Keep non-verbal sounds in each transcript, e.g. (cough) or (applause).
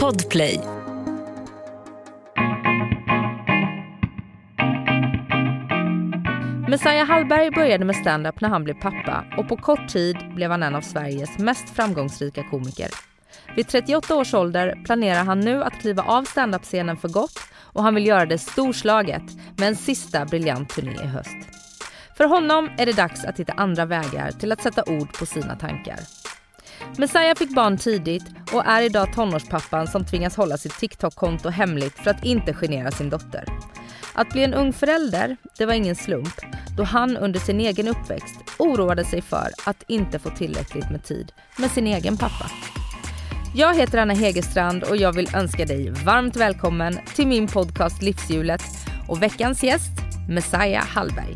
Podplay. Messiah Hallberg började med stand-up när han blev pappa och på kort tid blev han en av Sveriges mest framgångsrika komiker. Vid 38 års ålder planerar han nu att kliva av standup-scenen för gott och han vill göra det storslaget med en sista briljant turné i höst. För honom är det dags att hitta andra vägar till att sätta ord på sina tankar. Messiah fick barn tidigt och är idag tonårspappan som tvingas hålla sitt TikTok-konto hemligt för att inte genera sin dotter. Att bli en ung förälder, det var ingen slump då han under sin egen uppväxt oroade sig för att inte få tillräckligt med tid med sin egen pappa. Jag heter Anna Hegerstrand och jag vill önska dig varmt välkommen till min podcast Livshjulet och veckans gäst Messiah Hallberg.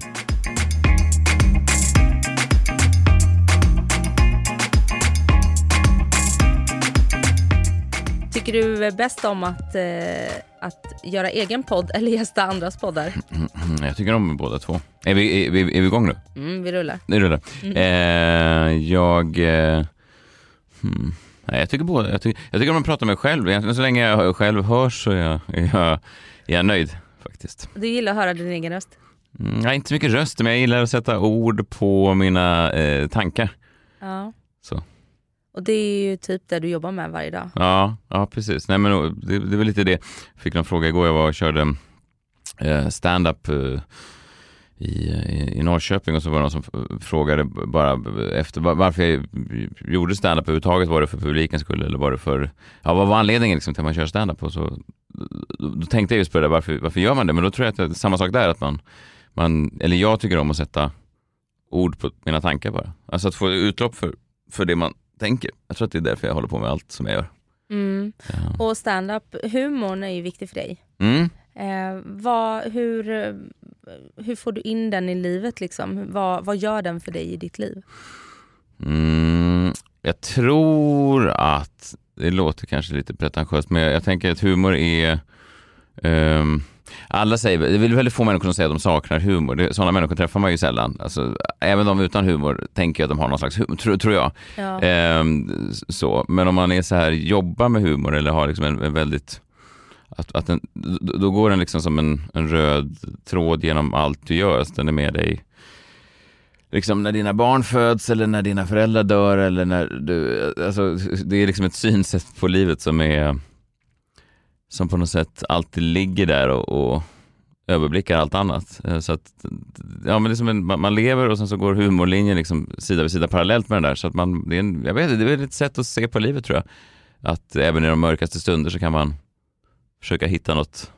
Tycker du bäst om att, eh, att göra egen podd eller gästa andras poddar? Mm, jag tycker om båda två. Är vi, är vi, är vi igång nu? Mm, vi rullar. Det rullar. Mm. Eh, jag... Eh, hmm. Nej, jag tycker båda. Jag tycker, jag tycker om att prata med mig själv. Egentligen så länge jag själv hörs så är jag, är jag, är jag nöjd faktiskt. Du gillar att höra din egen röst? Mm, jag har inte så mycket röst, men jag gillar att sätta ord på mina eh, tankar. Ja. Så. Och det är ju typ det du jobbar med varje dag. Ja, ja precis. Nej, men det, det är väl lite det. Jag fick någon fråga igår. Jag var och körde eh, stand-up eh, i, i Norrköping och så var det någon som frågade bara efter varför jag gjorde standup överhuvudtaget. Var det för publikens skull eller var det för, ja vad var anledningen liksom till att man kör standup? Och så, då, då tänkte jag just på det där, varför, varför gör man det? Men då tror jag att det är samma sak där, att man, man, eller jag tycker om att sätta ord på mina tankar bara. Alltså att få utlopp för, för det man tänker. Jag tror att det är därför jag håller på med allt som jag gör. Mm. Ja. Och stand-up, humorn är ju viktig för dig. Mm. Eh, vad, hur, hur får du in den i livet? Liksom? Vad, vad gör den för dig i ditt liv? Mm, jag tror att, det låter kanske lite pretentiöst, men jag, jag tänker att humor är um, alla säger, det är väldigt få människor som säger att de saknar humor. Det, sådana människor träffar man ju sällan. Alltså, även de utan humor tänker att de har någon slags humor, tror, tror jag. Ja. Ehm, så. Men om man är så här, jobbar med humor eller har liksom en, en väldigt att, att den, då går den liksom som en, en röd tråd genom allt du gör. Så den är med dig liksom när dina barn föds eller när dina föräldrar dör eller när du, alltså det är liksom ett synsätt på livet som är som på något sätt alltid ligger där och, och överblickar allt annat. Eh, så att, ja men det är som en, man, lever och sen så går humorlinjen liksom sida vid sida parallellt med den där. Så att man, det är en, jag vet inte, det är ett sätt att se på livet tror jag. Att även i de mörkaste stunder så kan man försöka hitta något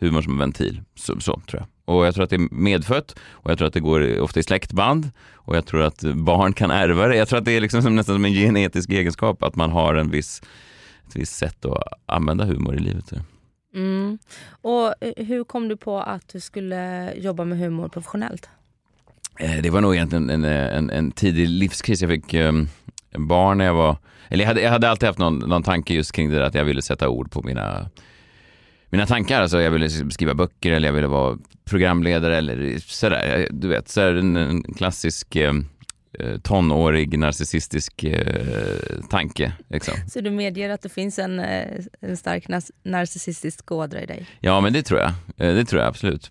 humor som en ventil. Så, så, tror jag. Och jag tror att det är medfött och jag tror att det går ofta i släktband och jag tror att barn kan ärva det. Jag tror att det är liksom som, nästan som en genetisk egenskap att man har en viss, ett visst sätt att använda humor i livet. Mm. Och eh, hur kom du på att du skulle jobba med humor professionellt? Eh, Det var nog egentligen en, en, en tidig livskris. Jag fick um, barn när jag var, eller jag hade, jag hade alltid haft någon, någon tanke just kring det där att jag ville sätta ord på mina mina tankar, alltså jag ville skriva böcker eller jag ville vara programledare eller sådär, du vet, så en, en klassisk eh, tonårig narcissistisk eh, tanke. Liksom. Så du medger att det finns en, eh, en stark narcissistisk ådra i dig? Ja, men det tror jag. Eh, Det tror jag absolut.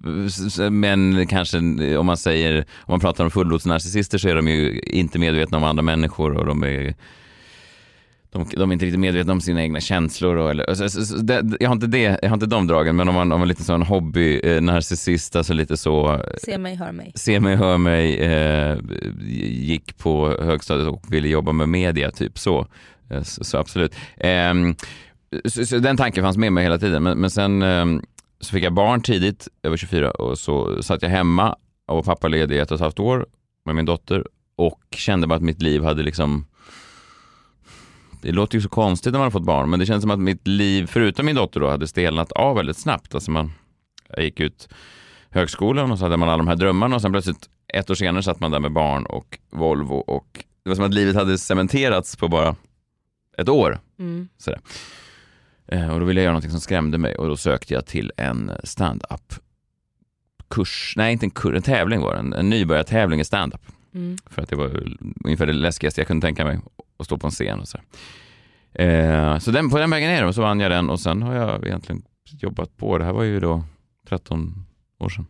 Men kanske om man säger, om man pratar om fullblodsnarcissister så är de ju inte medvetna om andra människor och de är de, de är inte riktigt medvetna om sina egna känslor. Och, eller, så, så, så, det, jag, har inte det, jag har inte de dragen, men om man, om man lite sån hobby eh, narcissist, alltså lite så Se mig, hör mig. se mig, hör mig, eh, gick på högstadiet och ville jobba med media, typ så. Eh, Så, absolut. Ehm, så, den tanken fanns med mig hela tiden, men, men sen ehm, så fick jag barn tidigt, över 24, och så satt jag hemma och var pappaledig i ett och ett halvt år med min dotter och kände bara att mitt liv hade liksom det låter ju så konstigt när man har fått barn, men det känns som att mitt liv, förutom min dotter då, hade stelnat av väldigt snabbt. Alltså man, jag gick ut högskolan och så hade man alla de här drömmarna och sen plötsligt ett år senare satt man där med barn och Volvo och det var som att livet hade cementerats på bara ett år. Mm. Sådär. Eh, Och då ville jag göra någonting som skrämde mig och då sökte jag till en stand-up kurs, nej inte en kurs, en tävling var det, en, en nybörjartävling i stand-up. Mm. För att det var ungefär det läskigaste jag kunde tänka mig, att stå på en scen och så. Eh, så den, på den vägen är det och så vann jag den och sen har jag egentligen jobbat på. Det här var ju då 13 år sedan.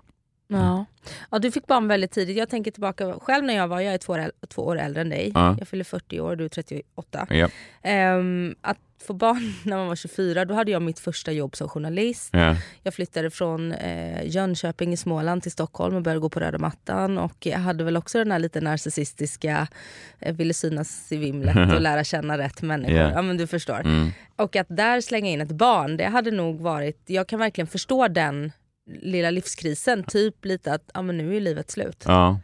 Ja. ja, du fick barn väldigt tidigt. Jag tänker tillbaka själv när jag var, jag är två år, två år äldre än dig. Ja. Jag fyller 40 år, du är 38. Ja. Ehm, att få barn (laughs) när man var 24, då hade jag mitt första jobb som journalist. Ja. Jag flyttade från eh, Jönköping i Småland till Stockholm och började gå på röda mattan. Och jag hade väl också den här lite narcissistiska, eh, ville synas i vimlet och (laughs) lära känna rätt människor. Ja. Ja men du förstår. Mm. Och att där slänga in ett barn, det hade nog varit, jag kan verkligen förstå den lilla livskrisen. Typ lite att ja, men nu är livet slut. Ja.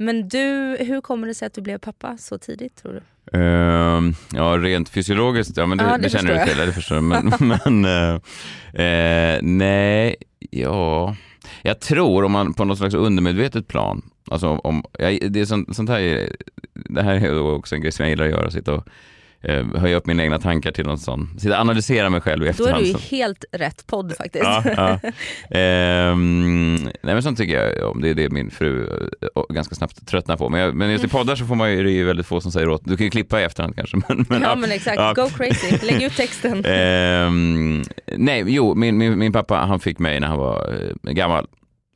Men du, hur kommer det sig att du blev pappa så tidigt tror du? Ehm, ja, rent fysiologiskt, ja men det, Ja, det, det känner du till, det förstår jag. Men, (laughs) men eh, eh, nej, ja, jag tror om man på något slags undermedvetet plan, alltså om, jag, det, är sånt, sånt här, är- det här är också en grej som jag gillar att göra, sitta och eh, höja upp mina egna tankar till någon sån, sitta analysera mig själv i Då är efterhand. du så- helt rätt podd faktiskt. Ja, ja. (laughs) Ehm, nej men sånt tycker jag om. Det är det min fru eh, ganska snabbt tröttnar på. Men, jag, men just i poddar så får man ju, det är ju väldigt få som säger åt. Du kan ju klippa i efterhand kanske. (laughs) Men, men, Ja men exakt, ja. go crazy, lägg ut texten. (laughs) Ehm, nej, jo, min, min, min pappa han fick mig när han var eh, gammal,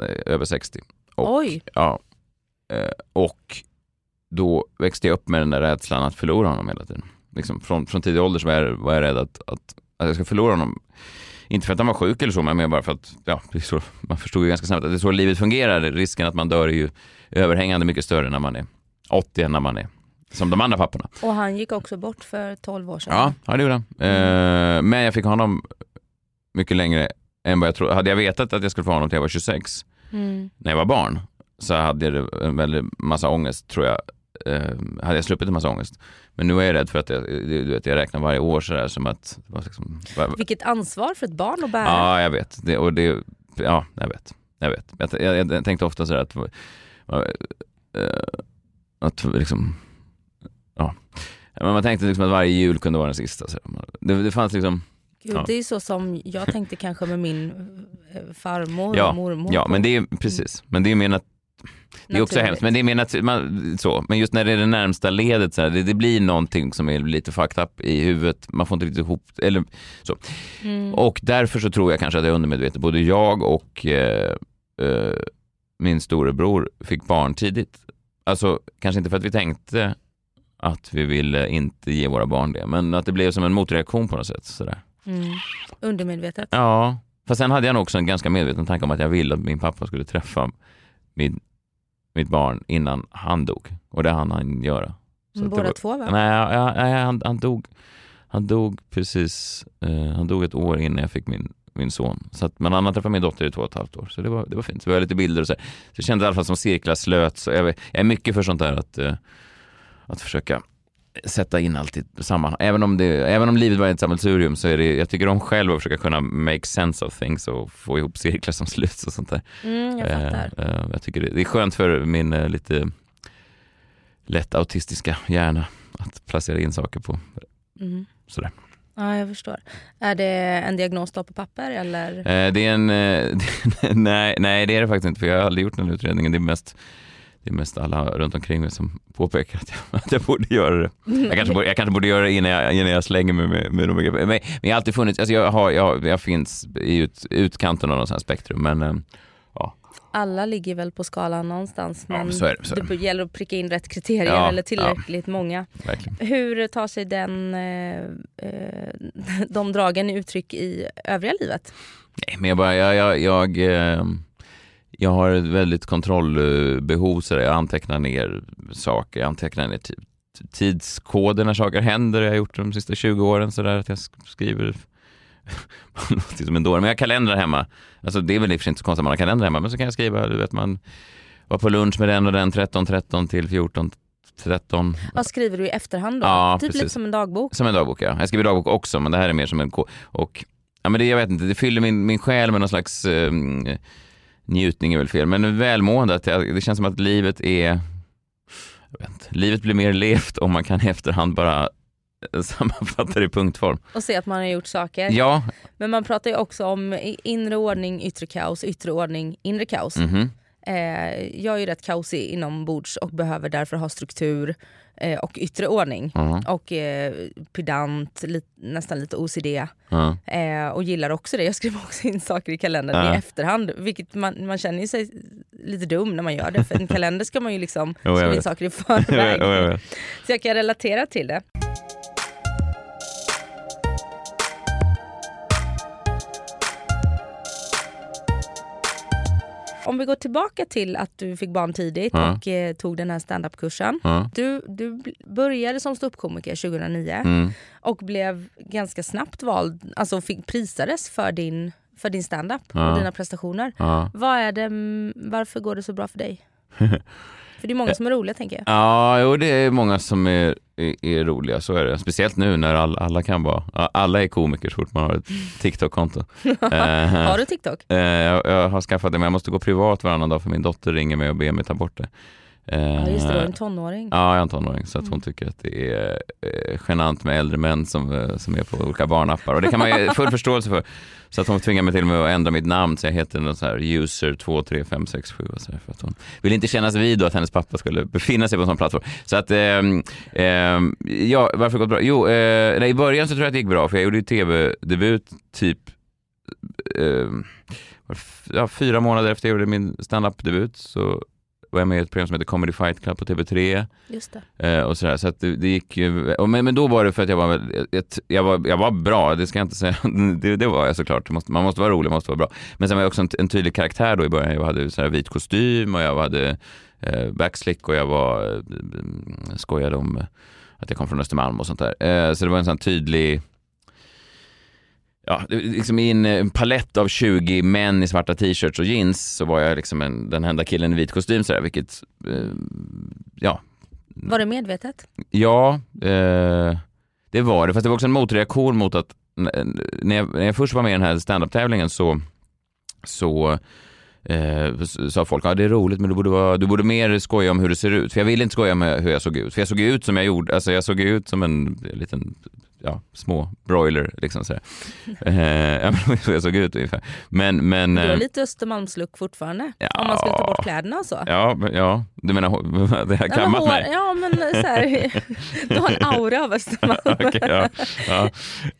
eh, över 60. Och, Oj, Ja, eh, och då växte jag upp med den där rädslan att förlora honom hela tiden. Liksom från, från tidig ålder så var jag, var jag rädd att, att, att jag ska förlora honom. Inte för att han var sjuk eller så, men bara för att ja, så, man förstod ju ganska snabbt att det är så livet fungerar. Risken att man dör är ju överhängande mycket större när man är 80 än när man är som de andra papporna. och han gick också bort för 12 år sedan. Ja, ja det gjorde han. Eh, men jag fick honom mycket längre än vad jag trodde. Hade jag vetat att jag skulle få honom till jag var 26 Mm. när jag var barn så hade jag en väldigt massa ångest tror jag. Eh, hade jag sluppit en massa ångest. Men nu är jag rädd för att jag, du vet, jag räknar varje år sådär som att... Liksom, Vilket ansvar för ett barn att bära. ja, jag vet. Det, och det, ja, jag vet. Jag vet. Jag, jag, jag tänkte ofta sådär att... eh, att liksom... Ja. Men man tänkte liksom att varje jul kunde vara den sista. Så det, det fanns liksom... Gud, Ja. Det är så som jag tänkte kanske med min eh, farmor Ja, och mormor. Ja, men det är precis. Men det är mer nat- Det är också hemskt, men det är mer nat- man, så. Men just när det är det närmsta ledet, så här, det, det blir någonting som är lite fucked up i huvudet. Man får inte riktigt ihop eller så. Mm. Och därför så tror jag kanske att jag är undermedveten. Både jag och eh, eh, min storebror fick barn tidigt. Alltså, kanske inte för att vi tänkte att vi ville inte ge våra barn det, men att det blev som en motreaktion på något sätt. Sådär. Mm. Undermedvetet. Ja, fast sen hade jag nog också en ganska medveten tanke om att jag ville att min pappa skulle träffa min, mitt barn innan han dog. Och det hann han göra. Så det Båda var- två va? Nej, ja, nej han, han, dog, han dog precis, eh, han dog ett år innan jag fick min, min son. Så att, men han har träffat min dotter i två och ett halvt år, så det var, det var fint. Så vi har lite bilder och så. här. Så jag kände i alla fall som cirklar slöt. Så jag, jag är mycket för sånt där att, eh, att försöka sätta in allt i sammanhang. Även om, det, även om livet var ett sammelsurium så är det, jag tycker om själv att försöka kunna make sense of things och få ihop cirklar som sluts och sånt där. Mm, jag fattar. Eh, eh, jag tycker det, det är skönt för min eh, lite lätt autistiska hjärna att placera in saker på. Mm. Sådär. Ja, jag förstår. Är det en diagnos då på papper eller? Eh, det är en, eh, (laughs) nej, nej det är det faktiskt inte för jag har aldrig gjort den utredningen. Det är mest, det är mest alla runt omkring mig som påpekar att jag, (laughs) att jag borde göra det. Jag kanske borde, jag kanske borde göra det innan jag, innan jag slänger mig med, med de begreppen. Men, men jag har alltid funnits, alltså jag, har, jag, jag finns i ut, utkanten av något sånt här spektrum men eh, Alla ligger väl på skalan någonstans Ja, men är det, det. det gäller att pricka in rätt kriterier Ja, eller tillräckligt många. verkligen. Hur tar sig den, eh, eh, (laughs) de dragen i uttryck i övriga livet? Nej, men jag, bara, jag, jag, jag, eh, jag har ett väldigt kontrollbehov, så jag antecknar ner saker, jag antecknar ner ti- tidskoder när saker händer, jag har gjort de sista 20 åren så där att jag sk- skriver (laughs) man låter som en dåre, men jag har kalendrar hemma. Alltså det är väl i och för sig inte så konstigt att man har kalendrar hemma, men så kan jag skriva, du vet man var på lunch med den och den 13.13 till 14.13. Vad skriver du i efterhand då? Ja, typ lite precis. som en dagbok? Som en dagbok ja. Jag skriver dagbok också men det här är mer som en och ja, men det, jag vet inte, det fyller min, min själ med någon slags eh, njutning är väl fel, men välmående. Att det känns som att livet är jag vet livet blir mer levt om man kan i efterhand bara eh, (laughs) sammanfatta det i punktform. Och se att man har gjort saker. Ja, Men man pratar ju också om inre ordning, yttre kaos, yttre ordning, inre kaos. mhm. Eh, jag är ju rätt kaosig inombords och behöver därför ha struktur. Eh, och yttre ordning. Ja. Och eh, pedant, li, nästan lite OCD. Ja. Eh, och gillar också det. Jag skriver också in saker i kalendern Ja. i efterhand. Vilket man, man känner sig lite dum när man gör det. För en (laughs) kalender ska man ju liksom skriva in saker i förväg. (laughs) jo, jag. Så jag kan relatera till det. Om vi går tillbaka till att du fick barn tidigt Ja. och eh, tog den här standup-kursen. Du, du började som ståuppkomiker 2009 Mm. och blev ganska snabbt vald, alltså fick prisades för din, för din standup och dina prestationer. Vad är det, mm, varför går det så bra för dig? (laughs) för det är många som är roliga tänker jag. Ja, jo, det är många som är, är, är roliga, så är det. Speciellt nu när all, alla kan vara, alla är komiker så fort man har ett (laughs) TikTok-konto. (laughs) Eh, Har du TikTok? eh, jag, jag har skaffat det, men jag måste gå privat varannan dag för min dotter ringer mig och ber mig ta bort det. Eh, Ja just det, du är en tonåring. Ja, jag är en tonåring så att Mm. hon tycker att det är eh, genant med äldre män som, eh, som är på olika barnappar och det kan man ju (laughs) full förståelse för. Så att hon tvingar mig till och med att ändra mitt namn så jag heter någon så här user 23567 och så här, för att hon vill inte kännas vid då att hennes pappa skulle befinna sig på en sån plattform. Så att, ehm, ehm, ja, varför gått bra? Jo, eh, nej, i början så tror jag att det gick bra för jag gjorde ju tv-debut typ det ja, fyra månader efter jag gjorde min standup-debut så var jag med i ett program som heter Comedy Fight Club på TV3 Just det. eh, och sådär. Så att det, det gick ju, och men, men då var det för att jag var, ett, jag var, jag var bra, det ska jag inte säga, (laughs) det, det var jag såklart. Måste, man måste vara rolig, man måste vara bra. Men sen var jag också en, en tydlig karaktär då i början. Jag hade så här vit kostym och jag hade eh, backslick och jag var, eh, skojade om att jag kom från Östermalm och sånt där. Eh, så det var en sån tydlig Ja, liksom i en, en palett av 20 män i svarta t-shirts och jeans så var jag liksom en, den enda killen i vit kostym sådär, vilket, eh, ja, Var det medvetet? Ja, eh, det var det. Fast det var också en motreaktion mot att när jag, när jag först var med i den här standup-tävlingen så, så eh, sa folk att det är roligt men du borde, vara, du borde mer skoja om hur det ser ut. För jag ville inte skoja om hur jag såg ut. För jag såg ut som jag gjorde, alltså jag såg ut som en liten ja, små broiler liksom sådär. (laughs) eh, (laughs) ja, så jag såg ut ungefär. Men, men Du har eh, lite Östermalmslook fortfarande. ja. Om man skulle ta bort kläderna och så. Ja, ja, du menar (laughs) det Ja, men kammat hår- mig? Ja men så här, du har en aura av Östermalm. Okej, ja. ja.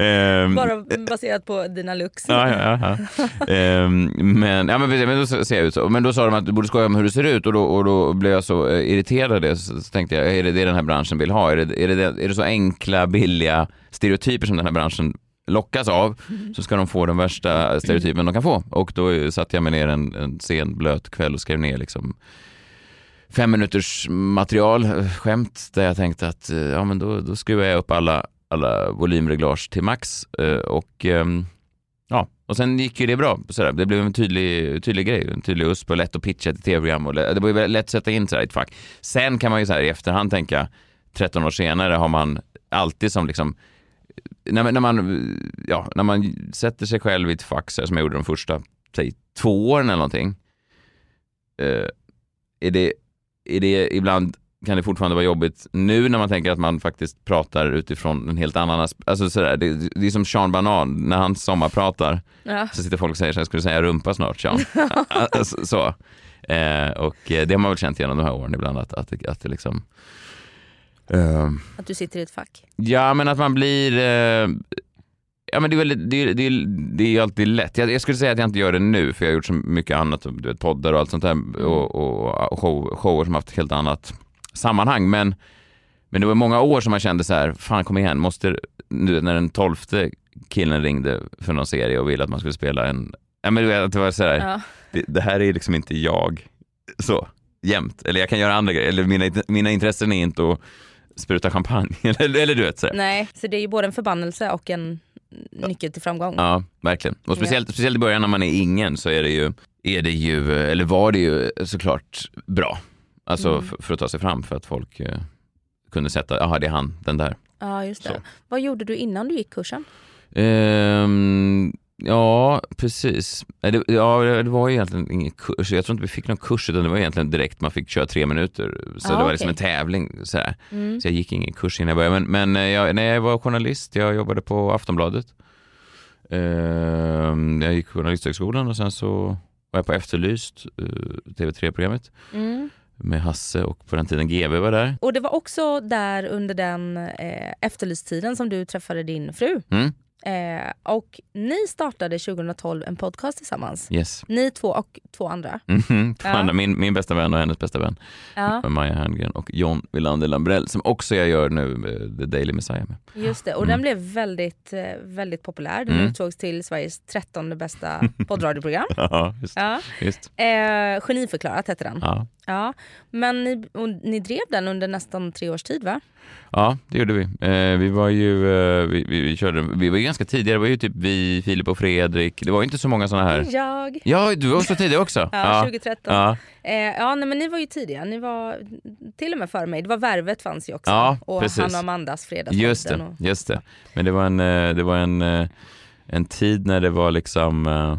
Ehm, Bara baserat på dina looks. Ja, ja, ja. Ehm, men, ja, men, men då ser jag ut så. Men då sa de att du borde skoja om hur det ser ut och då, och då blev jag så eh, irriterad. Så, så tänkte jag, är det det den här branschen vill ha? Är det, är, det, är det så enkla, billiga stereotyper som den här branschen lockas av så ska de få den värsta stereotypen de kan få. Och då satte jag mig ner en, en sen blöt kväll och skrev ner liksom fem minuters material, eh, skämt, där jag tänkte att eh, ja, men då, då skruvar jag upp alla, alla volymreglage till max. Eh, och ehm, Ja, och sen gick ju det bra. Sådär. Det blev en tydlig, tydlig grej, en tydlig USP och lätt att pitcha till tv-program. Och det var ju lätt att sätta in sådär i ett fack. Sen kan man ju så här i efterhand tänka, 13 år senare har man alltid som liksom, när, man- när, man, ja, när man sätter sig själv i ett fack så här, som jag gjorde de första säg, två åren eller någonting. Eh, är, det, är det ibland kan det fortfarande vara jobbigt nu när man tänker att man faktiskt pratar utifrån en helt annan aspekt. Alltså sådär, det, det är som Sean Banan, när han sommarpratar Ja. så sitter folk och säger så ska du säga rumpa snart Sean? (laughs) alltså, så. Eh, och eh, det har man väl känt genom de här åren ibland att, att, att det liksom eh, Att du sitter i ett fack. Ja men att man blir eh, Ja men det är, det, är, det, är, det är alltid lätt. Jag, jag skulle säga att jag inte gör det nu för jag har gjort så mycket annat, du vet, poddar och allt sånt där och, och, och show, shower som haft ett helt annat sammanhang. Men, men det var många år som man kände så här, fan kom igen, måste, nu när den tolfte killen ringde för någon serie och ville att man skulle spela en, ja men du vet att det var så här, Ja. det, det här är liksom inte jag så jämt. Eller jag kan göra andra grejer, eller mina, mina intressen är inte att spruta champagne. (laughs) eller, eller du vet så här. Nej, så det är ju både en förbannelse och en nyckel till framgång. Ja, verkligen. Och speciellt, speciellt i början när man är ingen så är det ju, är det ju eller var det ju såklart bra. Alltså Mm. för, för att ta sig fram för att folk eh, kunde sätta, jaha det är han, den där. Ja, just det. Så. Vad gjorde du innan du gick kursen? Ehm, ja, precis. Det, ja, det var ju egentligen ingen kurs. Jag tror inte vi fick någon kurs utan det var egentligen direkt man fick köra tre minuter. Så Ah, det var liksom en tävling. Sådär. Mm. Så jag gick ingen kurs innan jag började. Men, men eh, jag, när jag var journalist, jag jobbade på Aftonbladet. Ehm, jag gick journalisthögskolan och sen så var jag på Efterlyst, eh, TV3-programmet. Mm. med Hasse och på den tiden GV var där. Och det var också där under den eh, efterlysttiden som du träffade din fru. Mm. Eh, och ni startade 2012 en podcast tillsammans. Yes. Ni två och två andra. Mhm, två Ja. andra, min, min bästa vän och hennes bästa vän. Ja, Maja Herngren och John Wilander Lambrell som också jag gör nu med The Daily Messiah med. just det. Och Mm. den blev väldigt, eh, väldigt populär. Den Mm. utsågs till Sveriges trettonde bästa (laughs) poddradioprogram. Ja, just. Ja. just. Eh, Geniförklarat hette den. Ja. Ja. Men ni, ni drev den under nästan tre års tid va? Ja, det gjorde vi. Eh, vi var ju, eh, vi, vi, vi körde, vi var ju ganska tidiga, det var ju typ vi, Filip och Fredrik, det var ju inte så många sådana här. Jag. Ja, du var så tidig också. (laughs) Ja, 2013. Ja, Eh, ja, nej, men ni var ju tidiga. Ni var till och med före mig. Det var Värvet fanns ju också. Ja, och precis. han och Amandas Fredagspodden. just det, Och... just det. Men det var en, eh, det var en, eh, en tid när det var liksom eh,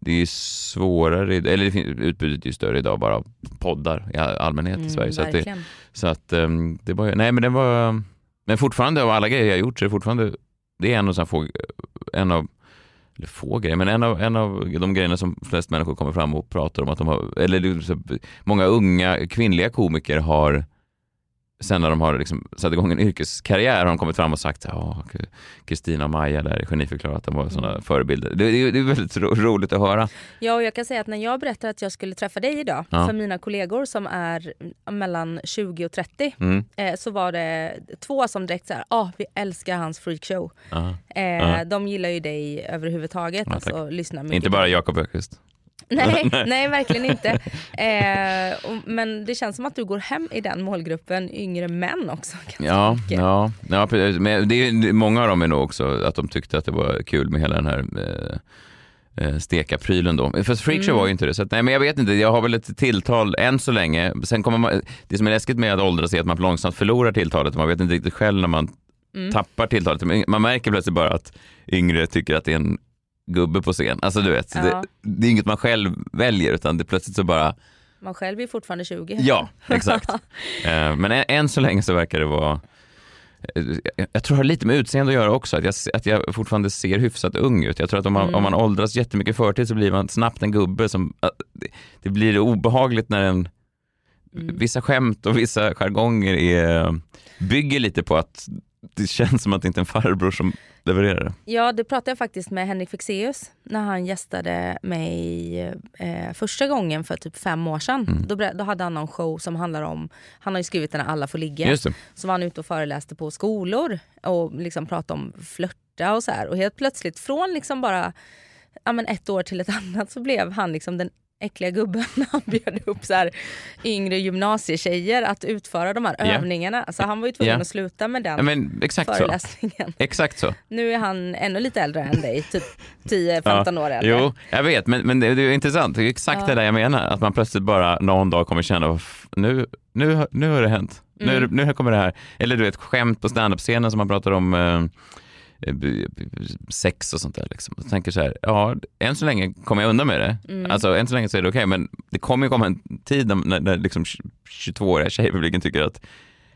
det är svårare, eller det fin- utbudet är ju större idag bara av poddar i all- allmänhet i Sverige. Så att, det, så att ehm, det var, nej men det var, men fortfarande av alla grejer jag gjort så är det fortfarande, det är en av, sån här få, en av eller få grejer, men en av, en av de grejerna som flest människor kommer fram och pratar om att de har, eller många unga kvinnliga komiker har Sen när de har liksom satt igång en yrkeskarriär har de kommit fram och sagt ja, Kristina och Maja där, geniförklarat att de var sådana Mm. förebilder. Det, det, det är väldigt ro, roligt att höra. Ja, och jag kan säga att när jag berättade att jag skulle träffa dig idag Ja. för mina kollegor som är mellan 20 och 30 Mm. eh, så var det två som direkt så här, ah, vi älskar hans freakshow. Eh. De gillar ju dig överhuvudtaget. Ja, alltså, lyssnar mycket Inte bara. Jakob Öqvist. (laughs) (laughs) Nej, nej, verkligen inte. Eh, och, men det känns som att du går hem i den målgruppen yngre män också. Ja, ja, ja precis. men det är, många av dem är nog också att de tyckte att det var kul med hela den här eh, eh, stekaprylen då. Fast freakshow Mm. var ju inte det. Så att, nej, men jag vet inte, jag har väl ett tilltal än så länge. Sen kommer man, det som är läskigt med att åldras är att man långsamt förlorar tilltalet. Man vet inte riktigt själv när man Mm. tappar tilltalet. Man märker plötsligt bara att yngre tycker att det är en gubbe på scen. Alltså du vet, Ja. det, det är inget man själv väljer utan det plötsligt så bara Man själv är fortfarande 20. Ja, exakt. (laughs) Eh, Men än, än så länge så verkar det vara eh, jag- tror det har lite med utseende att göra också, att jag, att jag fortfarande ser hyfsat ung ut. Jag tror att om man, Mm. om man åldras jättemycket förtid så blir man snabbt en gubbe som, det- det blir obehagligt när en, Mm. vissa skämt och vissa jargonger är, bygger lite på att det känns som att det inte är en farbror som levererar det. Ja, det pratade jag faktiskt med Henrik Fexeus när han gästade mig eh, första gången för typ fem år sedan. Mm. Då, då hade han någon show som handlar om, han har ju skrivit den här Alla får ligga. Just det. Så var han ute och föreläste på skolor och liksom pratade om flörta och så här. Och helt plötsligt från liksom bara ja, men ett år till ett (laughs) annat så blev han liksom den äckliga gubben (laughs) när han bjöd upp så här yngre gymnasietjejer att utföra de här Ja. övningarna. Så han var ju tvungen Ja. att sluta med den Ja, men exakt så. föreläsningen. (laughs) Exakt så. Nu är han ännu lite äldre än dig, typ 10-15 år äldre. Jo, jag vet, men, men det, det är intressant. Det är exakt Ja. det där jag menar. Att man plötsligt bara någon dag kommer känna, "Vad f- nu, nu, nu har det hänt. Nu, Mm. nu kommer det här. Eller du vet, skämt på standup-scenen som man pratar om eh, sex och sånt där. Liksom. Jag tänker så här, ja, än så länge kommer jag undan med det. Mm. Alltså, än så länge så är det okej, men det kommer ju komma en tid när, när, när liksom 22-åriga tjejpubliken tycker att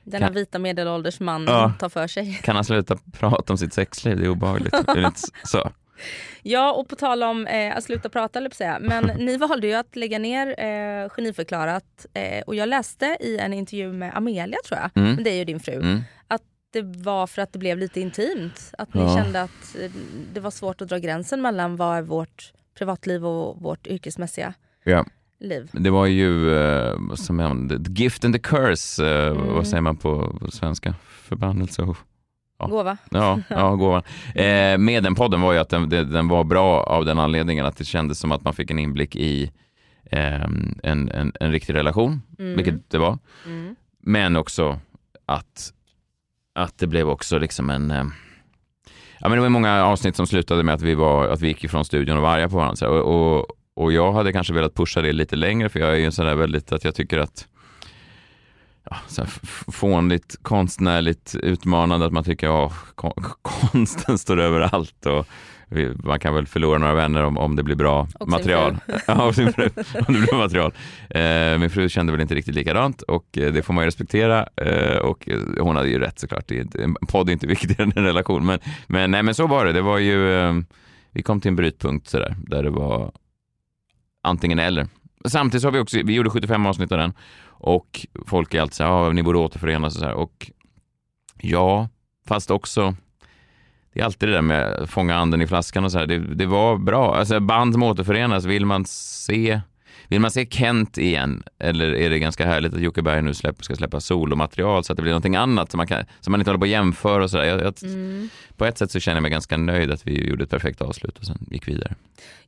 Denna Kan- vita medelålders man Ja. tar för sig. (laughs) kan han sluta prata om sitt sexliv? Det är obehagligt. så? (laughs) Ja, och på tal om eh, att sluta prata, eller säga. men (laughs) ni valde ju att lägga ner eh, Geniförklarat. Eh, och jag läste i en intervju med Amelia, tror jag, Mm. det är ju din fru, Mm. Det var för att det blev lite intimt. Att ni Ja. kände att eh, det var svårt att dra gränsen mellan vad är vårt privatliv och vårt yrkesmässiga Ja. liv. Det var ju, eh, vad säger man, the gift and the curse, eh, Mm. vad säger man på, på svenska? Förbannelse och Ja. Gåva. Ja, (laughs) ja gåvan. Eh, med den podden var ju att den, den den var bra av den anledningen att det kändes som att man fick en inblick i eh, en, en, en riktig relation, Mm. vilket det var. Mm. Men också att, att det blev också liksom en... Eh, ja, men det var många avsnitt som slutade med att vi, var, att vi gick ifrån studion och var arga på varandra. Och, och, och jag hade kanske velat pusha det lite längre för jag är ju en sån där väldigt att jag tycker att ja, så här fånigt, konstnärligt utmanande att man tycker att (laughs) konsten står över allt och man kan väl förlora några vänner om, om det blir bra Och material. (laughs) ja, och sin fru, om det blir material. Eh, min fru kände väl inte riktigt likadant och eh, det får man ju respektera eh, och eh, hon hade ju rätt såklart. En podd är inte viktigare än en relation men, men, nej, men så var det. Det var ju, eh, vi kom till en brytpunkt sådär, där det var antingen eller. Samtidigt så har vi också, vi gjorde 75 avsnitt av den och folk är alltid så här, ah, ni borde återförenas och så här. Och ja, fast också det är alltid det där med att fånga anden i flaskan och så här. Det, det var bra. Alltså band som återförenas, vill man se vill man se Kent igen eller är det ganska härligt att Jocke Berg nu släpp, ska släppa solomaterial så att det blir någonting annat som man, kan, som man inte håller på att jämföra och sådär. Mm. På ett sätt så känner jag mig ganska nöjd att vi gjorde ett perfekt avslut och sen gick vidare.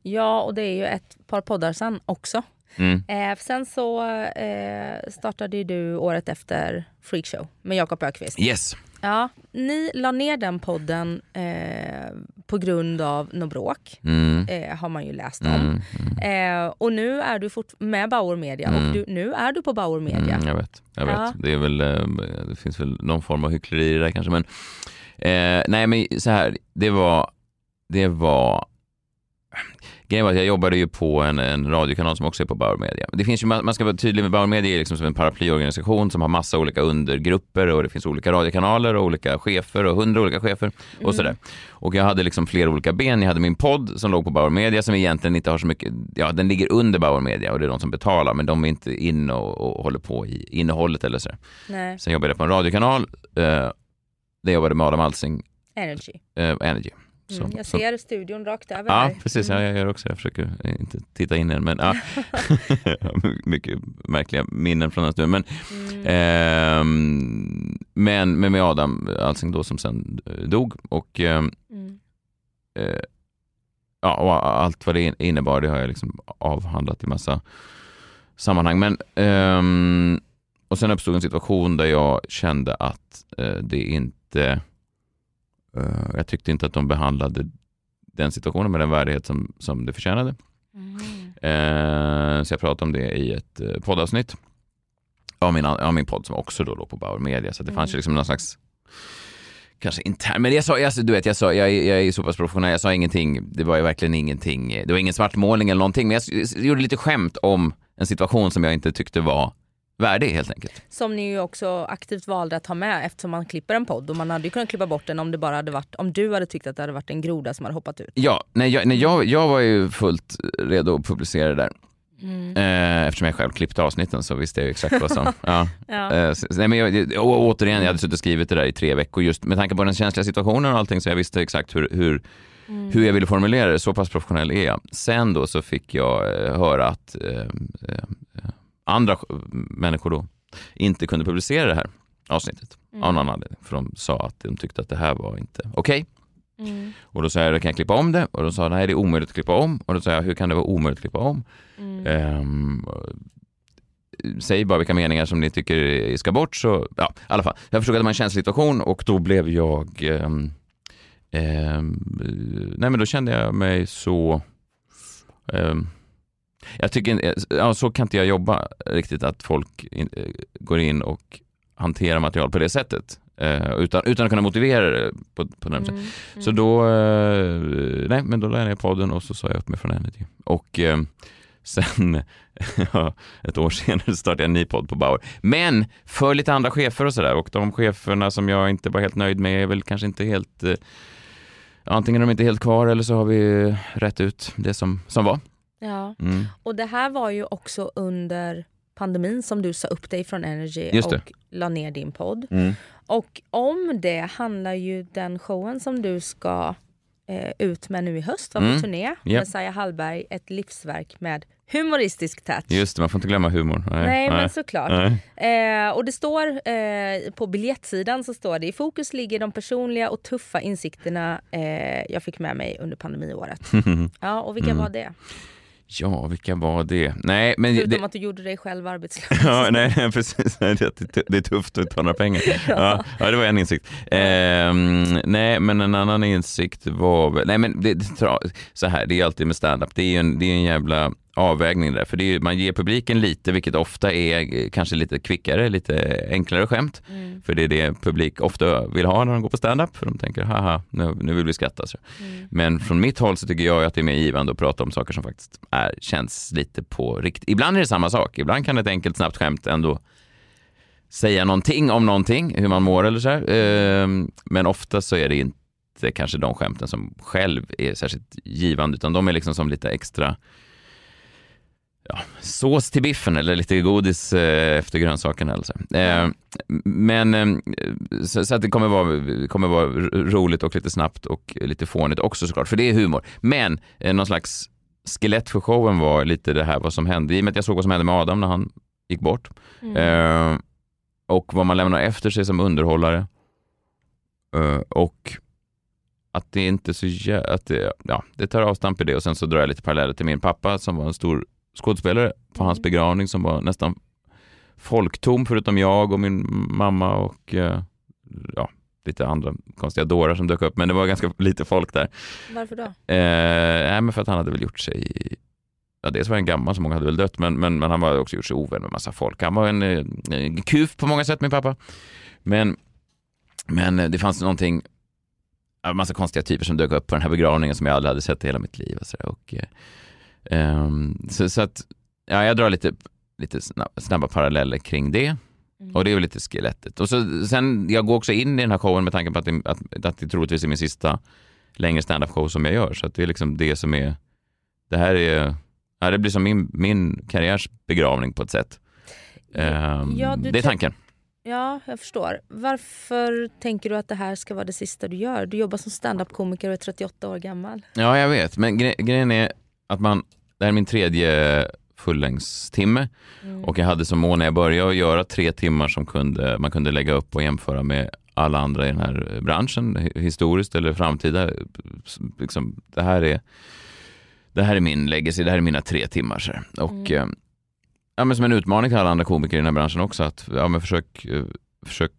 Ja, och det är ju ett par poddar sen också. Mm. Eh, sen så eh, startade ju du året efter Freakshow med Jakob Ökvist. Yes. Ja, ni la ner den podden eh, på grund av något bråk, mm. eh, har man ju läst om. Mm. Mm. Eh, och nu är du fort med Bauer Media och mm. du, nu är du på Bauer Media. Mm, jag vet, jag vet. Ja. Det, är väl, eh, det finns väl någon form av hyckleri i det där kanske. Men, eh, nej men så här, det var, det var Grejen var att jag jobbade ju på en, en radiokanal som också är på Bauer Media. Det finns ju, man ska vara tydlig med Bauer Media är liksom som en paraplyorganisation som har massa olika undergrupper och det finns olika radiokanaler och olika chefer och hundra olika chefer och mm. sådär. Och jag hade liksom flera olika ben. Jag hade min podd som låg på Bauer Media som egentligen inte har så mycket, ja den ligger under Bauer Media och det är de som betalar men de är inte inne och, och håller på i innehållet eller så. Nej. Sen jobbade jag på en radiokanal eh, där jag jobbade med Adam Alsing. Energy. Eh, Energy. Så, mm, jag ser så. studion rakt över Ja, här. precis. Mm. Ja, jag gör också Jag försöker inte titta in i den. Men, ja. (laughs) (laughs) mycket märkliga minnen från den stunden. Men, mm. eh, men, men med Adam Alsing då som sen eh, dog. Och, ehm, mm. eh, ja, och allt vad det innebar det har jag liksom avhandlat i massa sammanhang. Men, eh, och sen uppstod en situation där jag kände att eh, det inte Eh, jag tyckte inte att de behandlade den situationen med den värdighet som, som det förtjänade. Mm. Eh, så jag pratade om det i ett eh, poddavsnitt av min, av min podd som också då låg på Bauer Media. Så det fanns ju mm. liksom någon slags kanske intern, men jag sa, jag, du vet, jag, sa, jag, jag är så pass professionell, jag sa ingenting, det var ju verkligen ingenting, det var ingen svartmålning eller någonting, men jag, jag gjorde lite skämt om en situation som jag inte tyckte var värdig helt enkelt. Som ni ju också aktivt valde att ta med eftersom man klipper en podd och man hade ju kunnat klippa bort den om det bara hade varit, om du hade tyckt att det hade varit en groda som hade hoppat ut. Ja, nej, jag, nej, jag, jag var ju fullt redo att publicera det där. Mm. Eh, eftersom jag själv klippte avsnitten så visste jag exakt vad som... (laughs) ja. ja. Eh, nej, men jag, och, återigen, jag hade suttit och skrivit det där i tre veckor just med tanke på den känsliga situationen och allting så jag visste exakt hur, hur, mm. hur jag ville formulera det. Så pass professionell är jag. Sen då så fick jag eh, höra att eh, eh andra människor då inte kunde publicera det här avsnittet mm. av någon anledning. För de sa att de tyckte att det här var inte okej. Okay. Mm. Och då sa jag, kan jag klippa om det? Och då sa nej det är omöjligt att klippa om. Och då sa jag, hur kan det vara omöjligt att klippa om? Mm. Um, säg bara vilka meningar som ni tycker ska bort. Så, ja, i alla fall. Jag förstod att det var en känslig situation och då blev jag... Um, um, nej men då kände jag mig så... Um, jag tycker ja, så kan inte jag jobba riktigt, att folk in, eh, går in och hanterar material på det sättet. Eh, utan, utan att kunna motivera det på, på den mm, mm. Så då, eh, nej, men då la jag ner podden och så sa jag upp mig från Energy. Och eh, sen, (laughs) ett år senare startade jag en ny podd på Bauer. Men för lite andra chefer och sådär. Och de cheferna som jag inte var helt nöjd med är väl kanske inte helt eh, Antingen är de inte helt kvar eller så har vi rätt ut det som, som var. Ja, mm. och det här var ju också under pandemin som du sa upp dig från Energy och la ner din podd. Mm. Och om det handlar ju den showen som du ska eh, ut med nu i höst, var på mm. turné yep. med Saja Hallberg, ett livsverk med humoristisk touch. Just det, man får inte glömma humor. Nej, nej, men såklart. Nej. Eh, och det står eh, på biljettsidan så står det i fokus ligger de personliga och tuffa insikterna eh, jag fick med mig under pandemiåret. (laughs) ja, och vilka mm. var det? Ja, vilka var det? Nej, men Förutom det... att du gjorde dig själv arbetslös. (laughs) ja, nej, precis. Det är tufft att ta några pengar. (laughs) ja. ja, det var en insikt. Eh, nej, men en annan insikt var... Nej, men det, så här, det är alltid med standup. Det är en, det är en jävla avvägning där. För det är, man ger publiken lite, vilket ofta är kanske lite kvickare, lite enklare skämt. Mm. För det är det publik ofta vill ha när de går på standup. För de tänker, haha, nu, nu vill vi skratta. Så. Mm. Men från mitt håll så tycker jag att det är mer givande att prata om saker som faktiskt är, känns lite på riktigt. Ibland är det samma sak. Ibland kan ett enkelt snabbt skämt ändå säga någonting om någonting, hur man mår eller så här. Ehm, men ofta så är det inte kanske de skämten som själv är särskilt givande, utan de är liksom som lite extra ja, sås till biffen eller lite godis eh, efter grönsakerna. Alltså. Eh, men eh, så, så, att det kommer vara, kommer vara roligt och lite snabbt och lite fånigt också såklart, för det är humor. Men eh, någon slags skelett för showen var lite det här vad som hände, i och med att jag såg vad som hände med Adam när han gick bort. Mm. Eh, och vad man lämnar efter sig som underhållare. Eh, och att det inte så att det, ja, det tar avstamp i det och sen så drar jag lite paralleller till min pappa som var en stor skådespelare på hans mm. begravning som var nästan folktom förutom jag och min mamma och eh, ja, lite andra konstiga dårar som dök upp, men det var ganska lite folk där. Varför då? Eh, nej, men för att han hade väl gjort sig Ja, dels var han gammal, så många hade väl dött, men, men, men han var också gjort sig ovän med massa folk. Han var en, en eh, kuf på många sätt, min pappa. Men, men det fanns någonting, massa konstiga typer som dök upp på den här begravningen som jag aldrig hade sett i hela mitt liv. Och så, och, eh, um, så, så, att, ja, jag drar lite, lite snabba, paralleller kring det. Mm. Och det är väl lite skelettet. Och så, sen, jag går också in i den här showen med tanken på att det, att, att det troligtvis är min sista längre standup show som jag gör. Så att det är liksom det som är, det här är, ja, det blir som min, min karriärs begravning på ett sätt. Um, ja, det är tanken. Ja, jag förstår. Varför tänker du att det här ska vara det sista du gör? Du jobbar som standup-komiker och är 38 år gammal. Ja, jag vet. Men gre grejen är att man, det här är min tredje fullängdstimme. Mm. Och jag hade som mål när jag började att göra tre timmar som kunde, man kunde lägga upp och jämföra med alla andra i den här branschen, historiskt eller framtida. Liksom, det, här är, det här är min legacy, det här är mina tre timmar. Så. Och, mm. Eh, ja, men som en utmaning till alla andra komiker i den här branschen också, att ja, men försök, eh, försök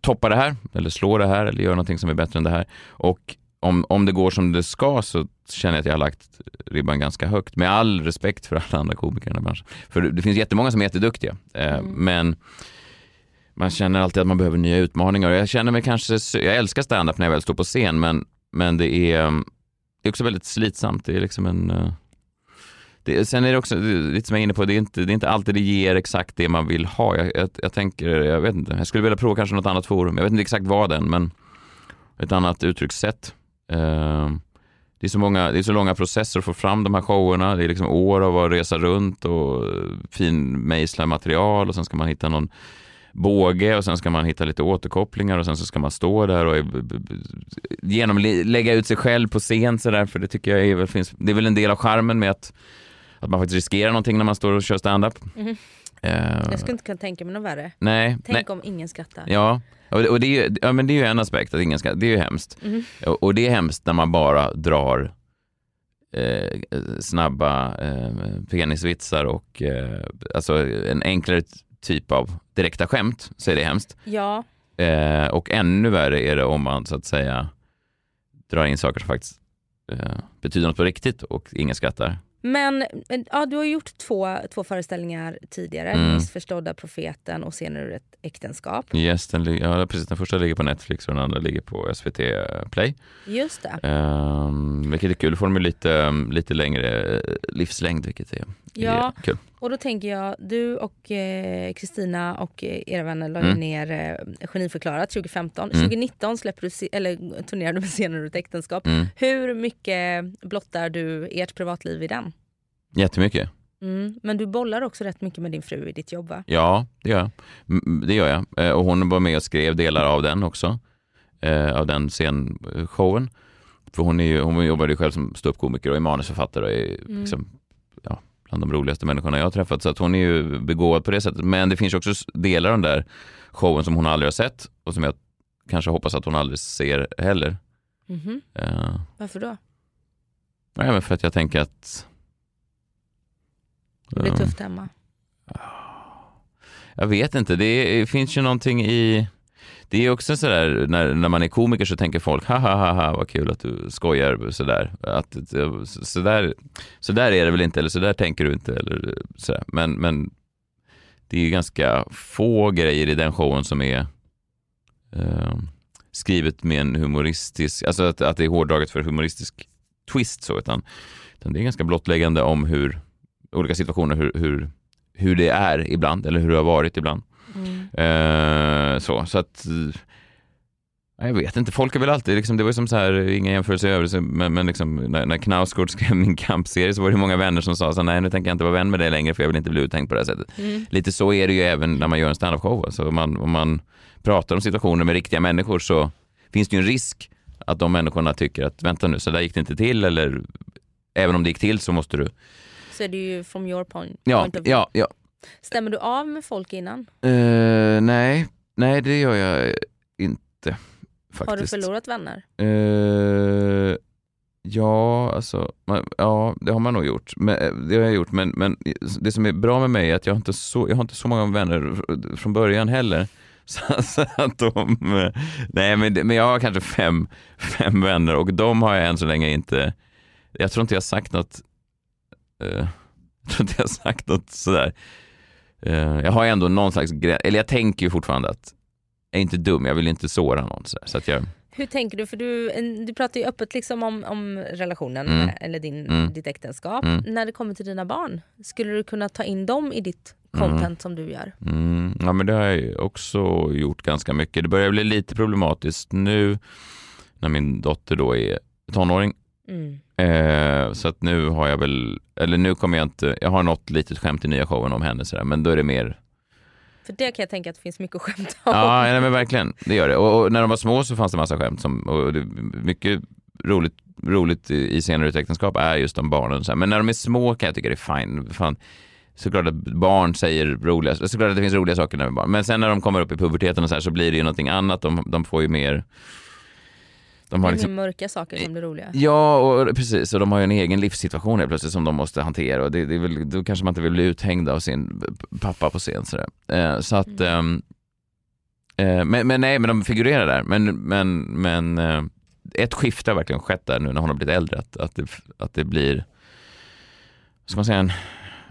toppa det här, eller slå det här, eller göra någonting som är bättre än det här. Och om, om det går som det ska så känner jag att jag har lagt ribban ganska högt. Med all respekt för alla andra komiker i den här branschen. För det finns jättemånga som är jätteduktiga. Eh, mm. Men man känner alltid att man behöver nya utmaningar. Jag känner mig kanske, jag älskar standup när jag väl står på scen men, men det, är, det är också väldigt slitsamt. Det är liksom en... Eh, det, sen är det också, lite som jag är inne på, det är, inte, det är inte alltid det ger exakt det man vill ha. Jag, jag, jag tänker, jag vet inte, jag skulle vilja prova kanske något annat forum. Jag vet inte exakt vad än, men ett annat uttryckssätt. Ehm, det är, så många, det är så långa processer att få fram de här showerna. Det är liksom år av att resa runt och eh, finmejsla material och sen ska man hitta någon båge och sen ska man hitta lite återkopplingar och sen så ska man stå där och eh, genom, lägga ut sig själv på scen så där, för det tycker jag är, finns, det är väl en del av charmen med att, att man faktiskt riskerar någonting när man står och kör standup. Mm. Uh, jag skulle inte kunna tänka mig något värre. Nej, Tänk nej. om ingen skrattar. Ja, och, det, är ja, men det är ju en aspekt, att ingen skrattar. Det är ju hemskt. Mm. Och, och, det är hemskt när man bara drar eh, snabba eh, penisvitsar och eh, alltså en enklare typ av direkta skämt så är det hemskt. Ja. Eh, och ännu värre är det om man så att säga drar in saker som faktiskt eh, betyder något på riktigt och ingen skrattar. Men ja, du har gjort två, två föreställningar tidigare. Mm. Missförstådda profeten och Senare ur ett äktenskap. Yes, den, ja, precis, den första ligger på Netflix och den andra ligger på SVT Play. Just det. Um, vilket är kul. Då får de lite, lite längre livslängd vilket är, ja. är kul. Och då tänker jag, du och Kristina eh, och era vänner la mm. ner eh, Geniförklarat 2015. Mm. 2019 släpper du, eller turnerade du med Scener ur ett äktenskap. Mm. Hur mycket blottar du ert privatliv i den? Jättemycket. Mm. Men du bollar också rätt mycket med din fru i ditt jobb va? Ja, det gör jag. Det gör jag. Eh, och hon var med och skrev delar av den också. Eh, av den scenshowen. För hon, är ju, hon jobbade ju själv som ståuppkomiker och är manusförfattare och är mm. liksom, bland de roligaste människorna jag har träffat. Så att hon är ju begåvad på det sättet. Men det finns också delar av den där showen som hon aldrig har sett och som jag kanske hoppas att hon aldrig ser heller. Mm -hmm. uh, Varför då? Nej, men för att jag tänker att... Det blir uh, tufft hemma. Jag vet inte, det finns ju någonting i det är också sådär, när, när man är komiker så tänker folk, ha ha ha, ha vad kul att du skojar sådär. Att, sådär, sådär är det väl inte, eller sådär tänker du inte. Eller sådär. Men, men det är ju ganska få grejer i den showen som är eh, skrivet med en humoristisk, alltså att, att det är hårdraget för humoristisk twist så, utan, utan det är ganska blottläggande om hur olika situationer, hur, hur, hur det är ibland, eller hur det har varit ibland. Mm. Eh, så, så att Jag vet inte, folk är väl alltid, liksom, det var ju som så här, inga jämförelser i övrigt, men, men liksom, när, när Knausgård (laughs) skrev min kampserie så var det många vänner som sa så nej nu tänker jag inte vara vän med dig längre för jag vill inte bli uttänkt på det här sättet. Mm. Lite så är det ju även när man gör en standup-show. Alltså, om, man, om man pratar om situationer med riktiga människor så finns det ju en risk att de människorna tycker att vänta nu, så där gick det inte till eller även om det gick till så måste du... Så är det ju from your point, Ja, point of ja, ja. Stämmer du av med folk innan? Eh, nej, nej det gör jag inte faktiskt. Har du förlorat vänner? Eh, ja, alltså, man- ja, det har man nog gjort. Men, eh, det har jag gjort, men, men det som är bra med mig är att jag har inte så, jag har inte så många vänner från början heller. (laughs) Så, att de, nej men, men jag har kanske fem, fem vänner och de har jag än så länge inte, jag tror inte jag har sagt något, eh, (laughs) jag tror inte jag har sagt något sådär. Eh, jag har ändå någon slags gräns, eller jag tänker ju fortfarande att jag är inte dum, jag vill inte såra någon. Så, så att jag, Hur tänker du? För du, du pratar ju öppet liksom om, om relationen Mm. eller din, Mm. ditt äktenskap. Mm. När det kommer till dina barn, skulle du kunna ta in dem i ditt content som du gör? Mm, ja men det har jag också gjort ganska mycket. Det börjar bli lite problematiskt nu när min dotter då är tonåring. Mm. Eh, så att nu har jag väl, eller nu kommer jag inte, jag har något litet skämt i nya showen om henne sådär, men då är det mer, För det kan jag tänka att det finns mycket att skämta om. ja nej, men verkligen, det gör det. Och, och när de var små så fanns det massa skämt som, och det, mycket roligt, roligt i, i senare äktenskap är just om barnen. Så här. Men när de är små kan jag tycka det är fine. Fan, såklart att barn säger roliga, såklart att det finns roliga saker när de är barn. Men sen när de kommer upp i puberteten och så, här, så blir det ju någonting annat. De, de får ju mer, de har liksom, mörka saker som blir roliga. Ja, och precis. Och de har ju en egen livssituation helt plötsligt som de måste hantera. Och det, det är väl, då kanske man inte vill bli uthängd av sin pappa på scen. Sådär. Eh, så att, ehm, eh, men, men nej, men de figurerar där. Men, men, men eh, ett skifte har verkligen skett där nu när hon har blivit äldre. Att, att, det, att det blir, ska man säga, en,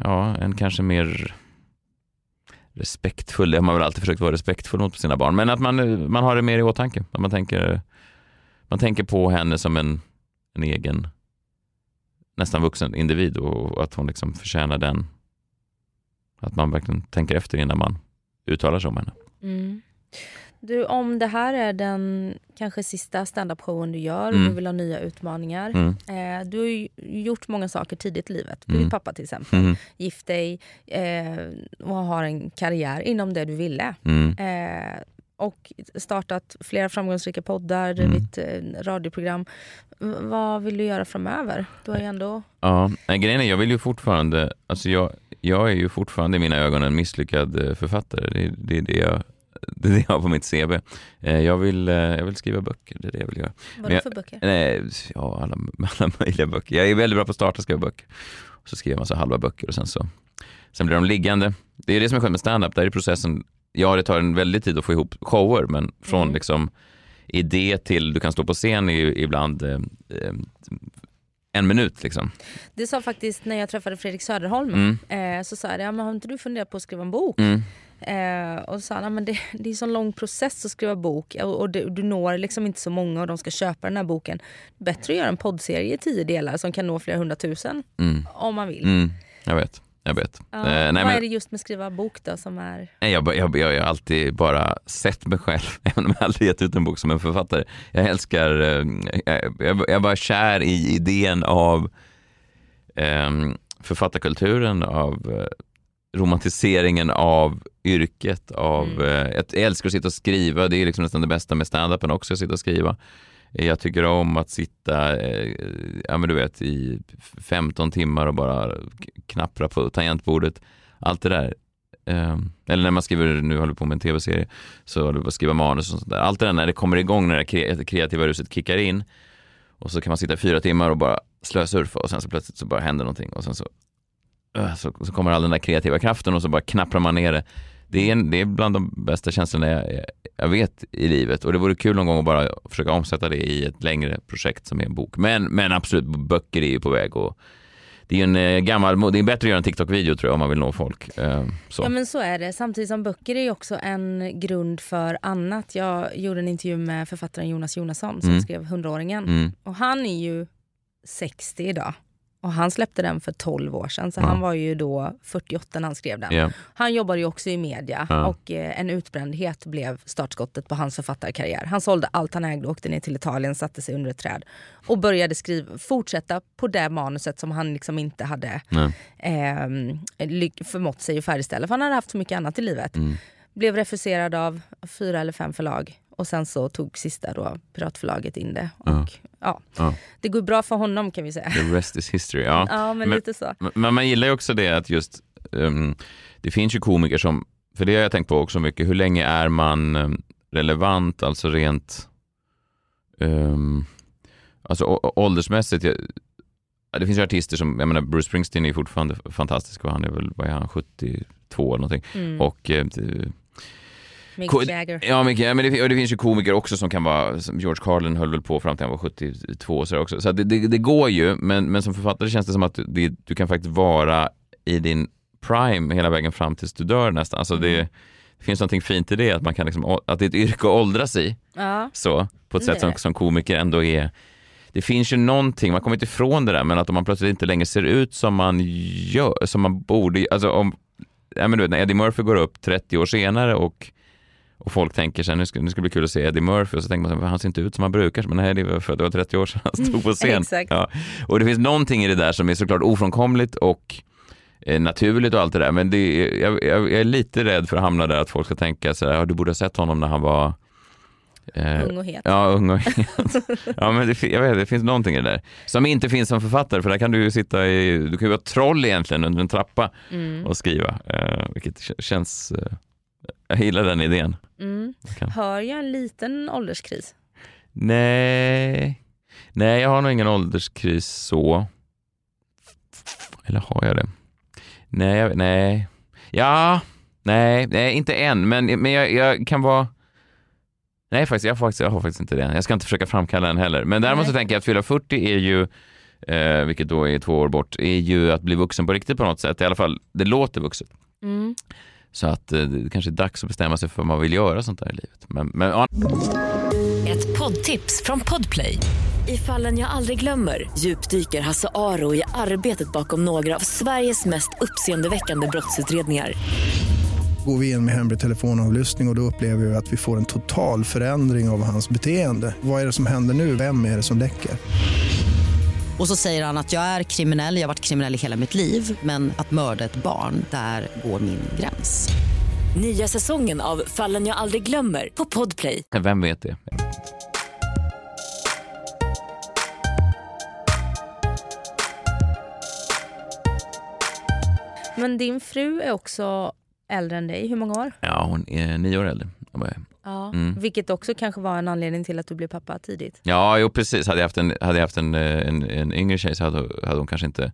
ja, en kanske mer respektfull, det har man väl alltid försökt vara respektfull mot sina barn, men att man, man har det mer i åtanke. Att man tänker, man tänker på henne som en, en egen, nästan vuxen individ och att hon liksom förtjänar den, att man verkligen tänker efter innan man uttalar sig om henne. Mm. Du, om det här är den kanske sista standup-showen du gör och Mm. du vill ha nya utmaningar. Mm. Eh, du har ju gjort många saker tidigt i livet. Du Mm. pappa till exempel. Mm. Gift dig eh, och har en karriär inom det du ville. Mm. Eh, och startat flera framgångsrika poddar, Mm. drivit eh, radioprogram. V- vad vill du göra framöver? Du har ju ändå... Ja, grejen är jag vill ju fortfarande, alltså jag, jag är ju fortfarande i mina ögon en misslyckad eh, författare. Det, är- det, det, jag, det är det jag har på mitt CV. Eh, Jag vill, jag vill skriva böcker, det är det jag vill göra. Vad Men är det för böcker? Nej, ja, alla, (laughs) alla möjliga böcker. Jag är väldigt bra på att starta och skriva böcker. Så skriver man så halva böcker och sen så sen blir de liggande. Det är det som är skönt med stand-up, där är processen, ja det tar en väldigt tid att få ihop shower, men från Mm. liksom idé till du kan stå på scen är ju ibland eh, eh, en minut liksom. Det sa faktiskt när jag träffade Fredrik Söderholm. Mm. Eh, så sa jag, ja, men har inte du funderat på att skriva en bok? Mm. Eh, och så sa han, "Ja, men det, det är en sån lång process att skriva bok och, och det, du når liksom inte så många och de ska köpa den här boken. Bättre att göra en poddserie i tio delar som kan nå flera hundratusen Mm. om man vill. Mm. Jag vet, jag vet. Ja, Eh, nej, vad men- är det just med skriva bok då som är... Nej, Jag, jag, jag, har alltid bara sett mig själv, (laughs) även om jag aldrig gett ut en bok som en författare. Jag älskar, eh, jag, jag, jag bara kär i idén av eh, författarkulturen, av eh, romantiseringen av yrket, av, Mm. eh, jag älskar att sitta och skriva, det är liksom nästan det bästa med standupen också, att sitta och skriva. Eh, jag tycker om att sitta, eh, ja men du vet, i 15 timmar och bara knappra på tangentbordet. Allt det där. Eh, eller när man skriver, nu håller på med en tv-serie, så håller jag på att skriva manus och sånt där. Allt det där när det kommer igång, när det kreativa ruset kickar in och så kan man sitta i fyra timmar och bara slösurfa och sen så plötsligt så bara händer någonting och sen så, äh, så, så kommer all den där kreativa kraften och så bara knapprar man ner det. Det är, en, det är bland de bästa känslorna jag, jag- vet i livet och det vore kul någon gång att bara försöka omsätta det i ett längre projekt som är en bok. Men, men absolut, böcker är ju på väg och det är en eh, gammal, det är bättre att göra en TikTok-video tror jag om man vill nå folk. Eh, Så. Ja men så är det. Samtidigt som böcker är ju också en grund för annat. Jag gjorde en intervju med författaren Jonas Jonasson som Mm. skrev 100-åringen. Mm, Och han är ju 60 idag Och han släppte den för 12 år sedan, så Ja. han var ju då 48 när han skrev den. Ja. Han jobbade ju också i media Ja. och eh, en utbrändhet blev startskottet på hans författarkarriär. Han sålde allt han ägde, åkte ner till Italien, satte sig under ett träd och började skriva, fortsätta på det manuset som han liksom inte hade Nej. eh, förmått sig att färdigställa, för han hade haft så mycket annat i livet. Mm. Blev refuserad av fyra eller fem förlag och sen så tog sista då Piratförlaget in det. Och, Ja. ja. Ja. Det går bra för honom kan vi säga. The rest is history. Ja. Ja, men, Men- lite så. Men- man gillar ju också det att just, ehm, det finns ju komiker som, för det har jag tänkt på också mycket, hur länge är man ehm, relevant, alltså rent, um, alltså åldersmässigt. Jag, ja, det finns ju artister som, jag menar Bruce Springsteen är fortfarande fantastisk och han är väl, vad är han, 72 eller någonting. Mm. Och eh, Mick Jagger. Ja, men, ja, men det, och det finns ju komiker också som kan vara, som George Carlin höll väl på fram till han var 72 och så, också. så det, det, det går ju, men, men som författare känns det som att det, du kan faktiskt vara i din prime hela vägen fram tills du dör nästan. Alltså det, Mm. finns någonting fint i det, att, man kan liksom, att det är ett yrke att åldras i, Ja. så, på ett sätt som, som komiker ändå är det finns ju någonting, man kommer inte ifrån det där, men att om man plötsligt inte längre ser ut som man gör, som man borde, alltså om, ja men du vet när Eddie Murphy går upp 30 år senare och och folk tänker sig nu ska, nu ska det bli kul att se Eddie Murphy och så tänker man så han ser inte ut som han brukar, men nej det var för det var 30 år sedan han stod på (laughs) scen. Exakt. Ja. Och det finns någonting i det där som är såklart ofrånkomligt och eh, naturligt och allt det där, men det är, jag, jag, jag är lite rädd för att hamna där att folk ska tänka så här, ja, du borde ha sett honom när han var eh, Ung och het. Ja, ung och (laughs) ja, men det, jag vet, det finns någonting i det där. Som inte finns som författare, för där kan du ju sitta i, du kan ju vara troll egentligen under en trappa Mm. och skriva, eh, vilket känns, eh, jag gillar den idén. Mm. Hör jag en liten ålderskris? Nej, nej jag har nog ingen ålderskris så. Eller har jag det? Nej, jag, nej. Ja, nej, nej, inte än, men, men jag, jag kan vara Nej, faktiskt, jag, har faktiskt, jag har faktiskt inte det. Jag ska inte försöka framkalla den heller. Men däremot så tänker jag att fylla 40 är ju, eh, vilket då är två år bort, är ju att bli vuxen på riktigt på något sätt. I alla fall, det låter vuxet. Mm. Så att eh, det kanske är dags att bestämma sig för vad man vill göra sånt där i livet. Men, men ja, Ett poddtips från Podplay. I fallen jag aldrig glömmer djupdyker Hasse Aro i arbetet bakom några av Sveriges mest uppseendeväckande brottsutredningar. Går vi in med hemlig telefonavlyssning och, och då upplever vi att vi får en total förändring av hans beteende. Vad är det som händer nu? Vem är det som läcker? Och så säger han att jag är kriminell, jag har varit kriminell i hela mitt liv men att mörda ett barn, där går min gräns. Nya säsongen av Fallen jag aldrig glömmer på Podplay. vem vet det? Men din fru är också äldre än dig. Hur många år? Ja, hon är nio år äldre. än vad jag är. Ja. Mm. Vilket också kanske var en anledning till att du blev pappa tidigt. Ja, jo precis. Hade jag haft en, hade jag haft en, eh, en, en yngre tjej så hade, hade hon kanske inte...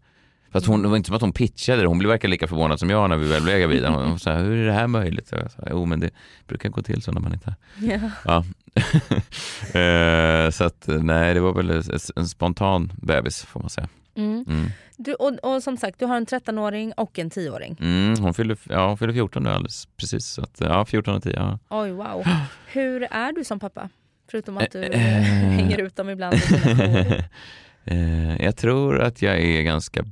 Fast hon, det var inte som att hon pitchade det. Hon blev verkar lika förvånad som jag när vi väl blev gravida. Hon, sa, hur är det här möjligt? Jag sa, jo men det brukar gå till så när man inte... Ja. Ja. (laughs) Eh, så att nej, det var väl en, en spontan bebis får man säga. Mm. Mm. Du, och, och som sagt, du har en 13-åring och en 10-åring. Mm, hon, fyller, ja, hon fyller 14 nu alldeles precis. Så att, ja, 14 och 10. Ja. Oj, wow. (gasps) Hur är du som pappa? Förutom att du Eh, eh. hänger ut dem ibland. (laughs) Eh, jag tror att jag är ganska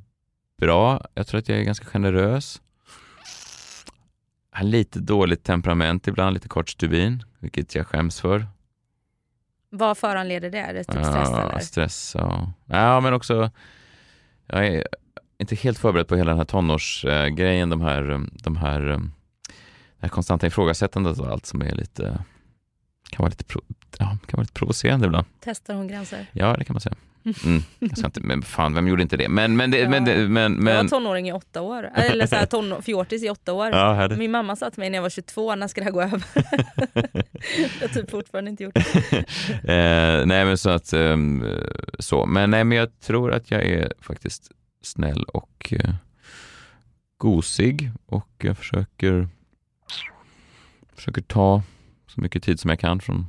bra. Jag tror att jag är ganska generös. Har lite dåligt temperament ibland, lite kort stubin, vilket jag skäms för. Vad föranleder det? Är det typ stress Ja, eller? stress ja. ja, men också jag är inte helt förberedd på hela den här tonårsgrejen, de här, de här, eh, det här konstanta ifrågasättandet och allt som är lite, kan vara lite, pro, ja, kan vara lite provocerande ibland. Testar hon gränser? Ja, det kan man säga. Mm. Jag inte, men fan, vem gjorde inte det? Men, men, det, men, det, men, Jag men var tonåring i åtta år. Eller så här, (laughs) ton, fjortis i åtta år. ja, Min mamma sa till mig när jag var 22, när ska det här gå över? (laughs) jag har typ fortfarande inte gjort det. (laughs) eh, nej men så att ehm, så, men nej men jag tror att jag är faktiskt snäll och eh, gosig och jag försöker försöker ta så mycket tid som jag kan från,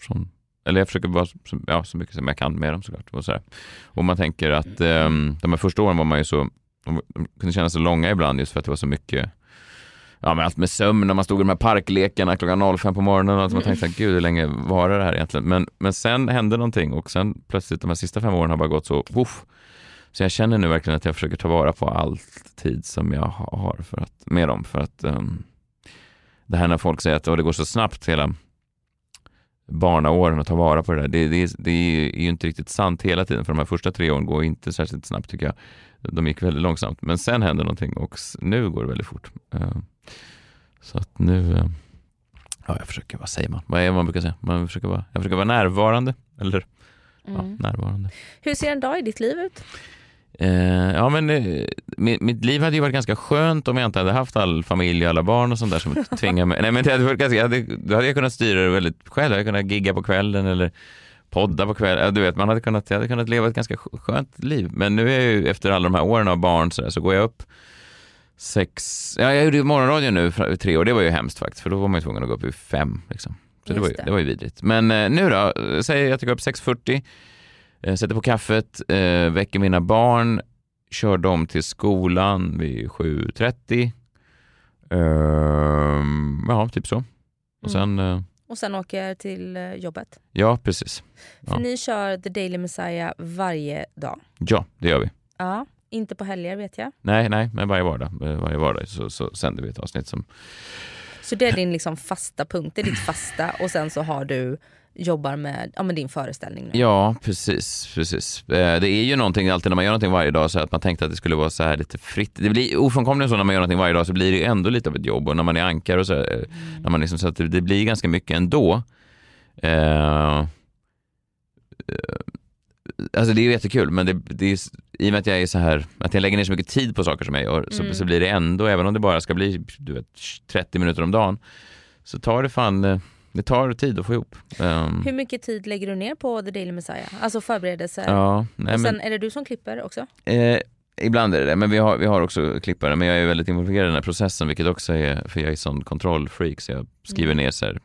från eller jag försöker vara så, ja, så mycket som jag kan med dem såklart. Och, så här. och man tänker att eh, de här första åren var man ju så, de, kunde kännas så långa ibland just för att det var så mycket Ja men allt med sömn när man stod i de här parklekarna klockan 05 på morgonen och så Man tänkte gud hur länge varar det här egentligen? Men, men sen hände någonting och sen plötsligt de här sista fem åren har bara gått så, uff. Så jag känner nu verkligen att jag försöker ta vara på all tid som jag har för att, med dem. För att um, det här när folk säger att det går så snabbt hela barnaåren att ta vara på det där. Det, det, det, är ju inte riktigt sant hela tiden för de här första tre åren går inte särskilt snabbt tycker jag. De gick väldigt långsamt men sen händer någonting och nu går det väldigt fort. Uh, så att nu, uh, ja jag försöker, vad säger man? Vad är det man brukar säga? Man försöker vara, jag försöker vara närvarande. Eller, mm. ja, närvarande. Hur ser en dag i ditt liv ut? Eh, ja, men eh, mitt, mitt, liv hade ju varit ganska skönt om jag inte hade haft all familj och alla barn och sånt där som (laughs) tvingar mig. Nej, men det hade varit ganska, jag hade, då hade jag kunnat styra det väldigt själv. Jag hade kunnat gigga på kvällen eller podda på kvällen. Du vet, man hade kunnat, jag hade kunnat leva ett ganska skönt liv. Men nu är jag ju efter alla de här åren av barn så, där, så går jag upp sex, ja jag gjorde morgonradion nu för tre år, det var ju hemskt faktiskt för då var man ju tvungen att gå upp vid fem. Liksom. Så det var, ju, det var ju vidrigt. Men eh, nu då, säger jag att jag går upp 6.40, eh, sätter på kaffet, eh, väcker mina barn, kör dem till skolan vid 7.30. Uh, ja, typ så. Och mm. sen... Uh, och sen åker till jobbet? Ja, precis. För ni kör The Daily Messiah varje dag? Ja, det gör vi. Ja, inte på helger vet jag. Nej, nej, men varje vardag, eh, varje vardag så, så sänder vi ett avsnitt som... Så det är din liksom fasta punkt, det är ditt fasta och sen så har du jobbar med, ja, med din föreställning. Nu. Ja, precis. precis. Eh, det är ju någonting alltid när man gör någonting varje dag så att man tänkte att det skulle vara så här lite fritt. Det blir ofrånkomligen så när man gör någonting varje dag så blir det ändå lite av ett jobb och när man är ankar och så, mm. när man liksom, så att det, blir ganska mycket ändå. Eh Alltså det är ju jättekul men det, det är, i och med att jag är så här, att jag lägger ner så mycket tid på saker som jag gör så, mm. så blir det ändå, även om det bara ska bli du vet, 30 minuter om dagen, så tar det fan det tar tid att få ihop. Um, Hur mycket tid lägger du ner på The Daily Messiah? Alltså förberedelser? Ja, nej, och sen men, är det du som klipper också? Eh, ibland är det det, men vi har, vi har också klippare. Men jag är väldigt involverad i den här processen, vilket också är, för jag är sån kontrollfreak så jag skriver mm. ner så här,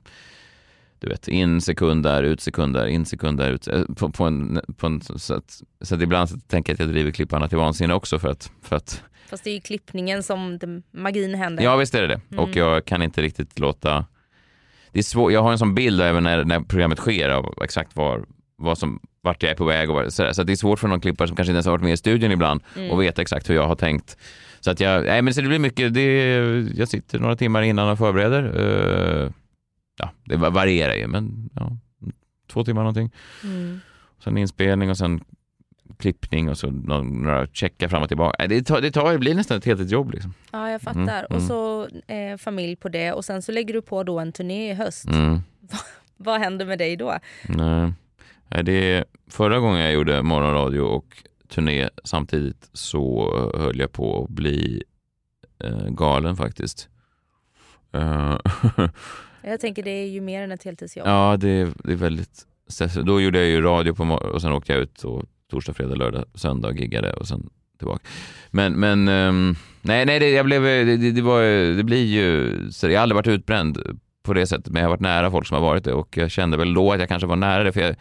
du vet, in sekund där, ut sekund där, in sekund där, ut, eh, på, på en, på en, så, att, så att ibland så tänker jag att jag driver klipparna till vansinne också för att, för att Fast det är ju klippningen som magin händer. Ja visst är det det. Mm. Och jag kan inte riktigt låta det är svårt, jag har en sån bild även när, när programmet sker av exakt var, vad som, vart jag är på väg och var, så, så det är svårt för någon klippare som kanske inte ens har varit med i studion ibland mm. och veta exakt hur jag har tänkt. Så att jag, nej men så det blir mycket, det, jag sitter några timmar innan och förbereder. Uh, ja, det varierar ju men ja, två timmar någonting. Mm. Sen inspelning och sen klippning och så några checkar fram och tillbaka. Det, tar, det, tar, det blir nästan ett heltidsjobb. Liksom. Ja, jag fattar. Mm, och mm. så eh, familj på det och sen så lägger du på då en turné i höst. Mm. (laughs) Vad händer med dig då? Nej. Det, förra gången jag gjorde morgonradio och turné samtidigt så höll jag på att bli eh, galen faktiskt. Uh, (laughs) jag tänker det är ju mer än ett heltidsjobb. Ja, det, det är väldigt Då gjorde jag ju radio på och sen åkte jag ut och torsdag, fredag, lördag, söndag giggade och sen tillbaka. Men, men um, nej, nej, det, jag blev, det, det, var, det blir ju, jag har aldrig varit utbränd på det sättet, men jag har varit nära folk som har varit det och jag kände väl då att jag kanske var nära det, för jag,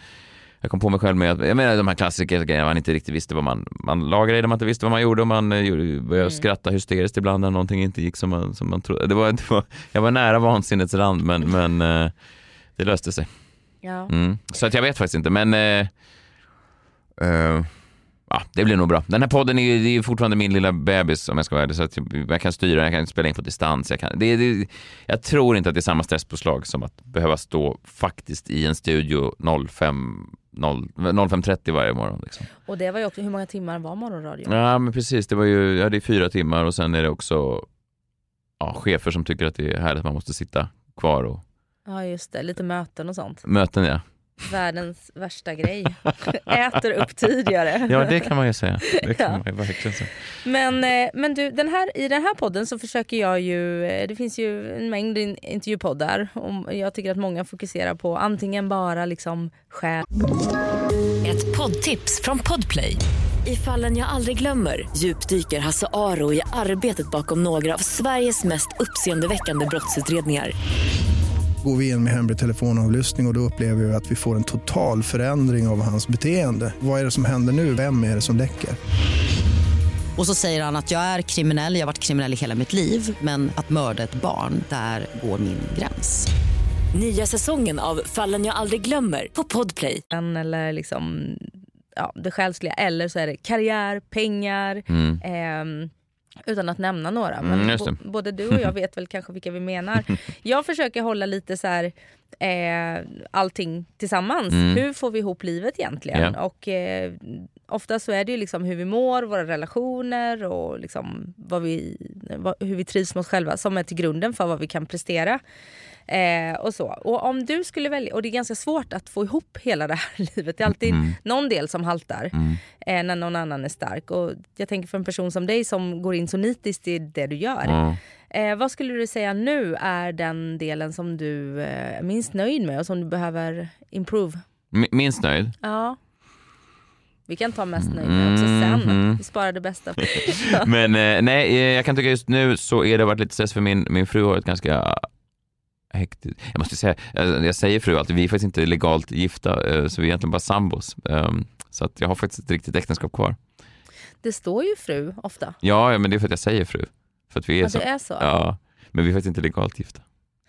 jag kom på mig själv med att, jag menar de här klassiska grejerna man inte riktigt visste vad man, man la grejer man inte visste vad man gjorde och man eh, började mm. skratta hysteriskt ibland när någonting inte gick som man, som man trodde. Det var, (laughs) det var, jag var nära vansinnets rand men, men uh, det löste sig. Ja. Mm. Så att jag vet faktiskt inte men uh, ja, det blir nog bra. Den här podden är ju, är fortfarande min lilla bebis om jag ska vara ärlig, så att jag kan styra jag kan spela in på distans. Jag, kan, det, det, jag tror inte att det är samma stresspåslag som att behöva stå faktiskt i en studio 05 05.30 varje morgon. Liksom. Och det var ju också, hur många timmar var morgonradio? Ja men precis, det var ju, ja det är fyra timmar och sen är det också ja, chefer som tycker att det är härligt att man måste sitta kvar och Ja just det, lite möten och sånt. Möten ja. Världens värsta grej. (laughs) Äter upp tidigare. Ja det kan man ju säga. Det kan ja. man ju verkligen säga. Men, eh, men du, den här, i den här podden så försöker jag ju, eh, det finns ju en mängd intervjupoddar och jag tycker att många fokuserar på antingen bara liksom själ. Ett poddtips från Podplay. I fallen jag aldrig glömmer djupdyker Hasse Aro i arbetet bakom några av Sveriges mest uppseendeväckande brottsutredningar går vi in med hemlig telefonavlyssning och, och då upplever vi att vi får en total förändring av hans beteende. Vad är det som händer nu? Vem är det som läcker? Och så säger han att jag är kriminell, jag har varit kriminell i hela mitt liv men att mörda ett barn, där går min gräns. Nya säsongen av Fallen jag aldrig glömmer på Podplay. Eller liksom ja, det själsliga eller så är det karriär, pengar. Mm. ehm, utan att nämna några. Men Mm, det. bo- både du och jag vet väl kanske vilka vi menar. (laughs) Jag försöker hålla lite så här, eh, allting tillsammans. Mm. Hur får vi ihop livet egentligen? Ja. Och eh, ofta så är det ju liksom hur vi mår, våra relationer och liksom vad vi, vad, hur vi trivs med oss själva som är till grunden för vad vi kan prestera. Eh, och så. Och om du skulle välja, och det är ganska svårt att få ihop hela det här (laughs) livet. Det är alltid Mm. någon del som haltar eh, när någon annan är stark. Och jag tänker för en person som dig som går in så nitiskt i det du gör. Ja. Eh, vad skulle du säga nu är den delen som du eh, är minst nöjd med och som du behöver improve? Mi- Minst nöjd? Ja. Vi kan ta mest nöjd med också sen. Mhm. Vi sparar det bästa. (laughs) Men eh, nej, eh, jag kan tycka just nu så är det varit lite stress för min, min fru har ett ganska hektiskt... Jag måste säga, jag, jag säger fru alltid, vi är faktiskt inte legalt gifta, eh, så vi är egentligen bara sambos. Um, så att jag har faktiskt ett riktigt äktenskap kvar. Det står ju fru ofta. Ja, men det är för att jag säger fru. För att vi är Ja, så. det är så. Ja, men vi är faktiskt inte legalt gifta.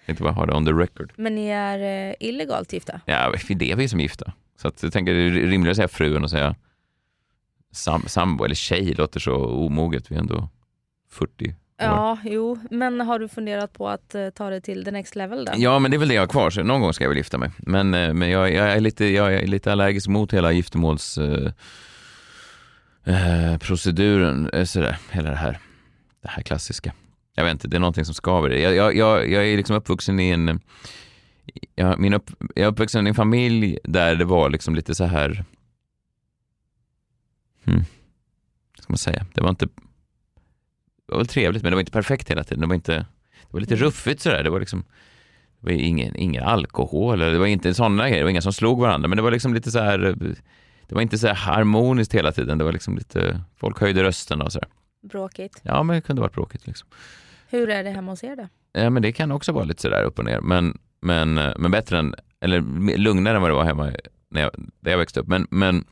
Jag inte bara ha det on the record. Men ni är eh, illegalt gifta? Ja, vi lever ju som gifta. Så att jag tänker det är rimligare att säga fru än att säga sam, sambo eller tjej låter så omoget. Vi är ändå 40 år. Ja, jo. Men har du funderat på att eh, ta det till the next level då? Ja, men det är väl det jag har kvar, så någon gång ska jag väl gifta mig. Men, eh, men jag, jag, är lite, jag är lite allergisk mot hela giftermåls... Eh, eh, proceduren, eh, sådär, hela det här, det här klassiska. Jag vet inte, det är någonting som skaver. Jag, jag, jag, jag är liksom uppvuxen i en... Jag, min upp, jag är uppvuxen i en familj där det var liksom lite så här... Hmm, vad ska man säga? Det var inte... Det var väl trevligt, men det var inte perfekt hela tiden. Det var inte... Det var lite Mm. ruffigt sådär. Det var liksom... Det var ingen, ingen alkohol, eller det var inte sådana grejer. Det var inga som slog varandra, men det var liksom lite så här... Det var inte så här harmoniskt hela tiden. Det var liksom lite... Folk höjde rösten och sådär. Bråkigt. Ja, men det kunde varit bråkigt liksom. Hur är det hemma hos er då? Ja, men det kan också vara lite sådär upp och ner. Men, men, men bättre än, eller lugnare än vad det var hemma när jag, där jag växte upp. Men, men,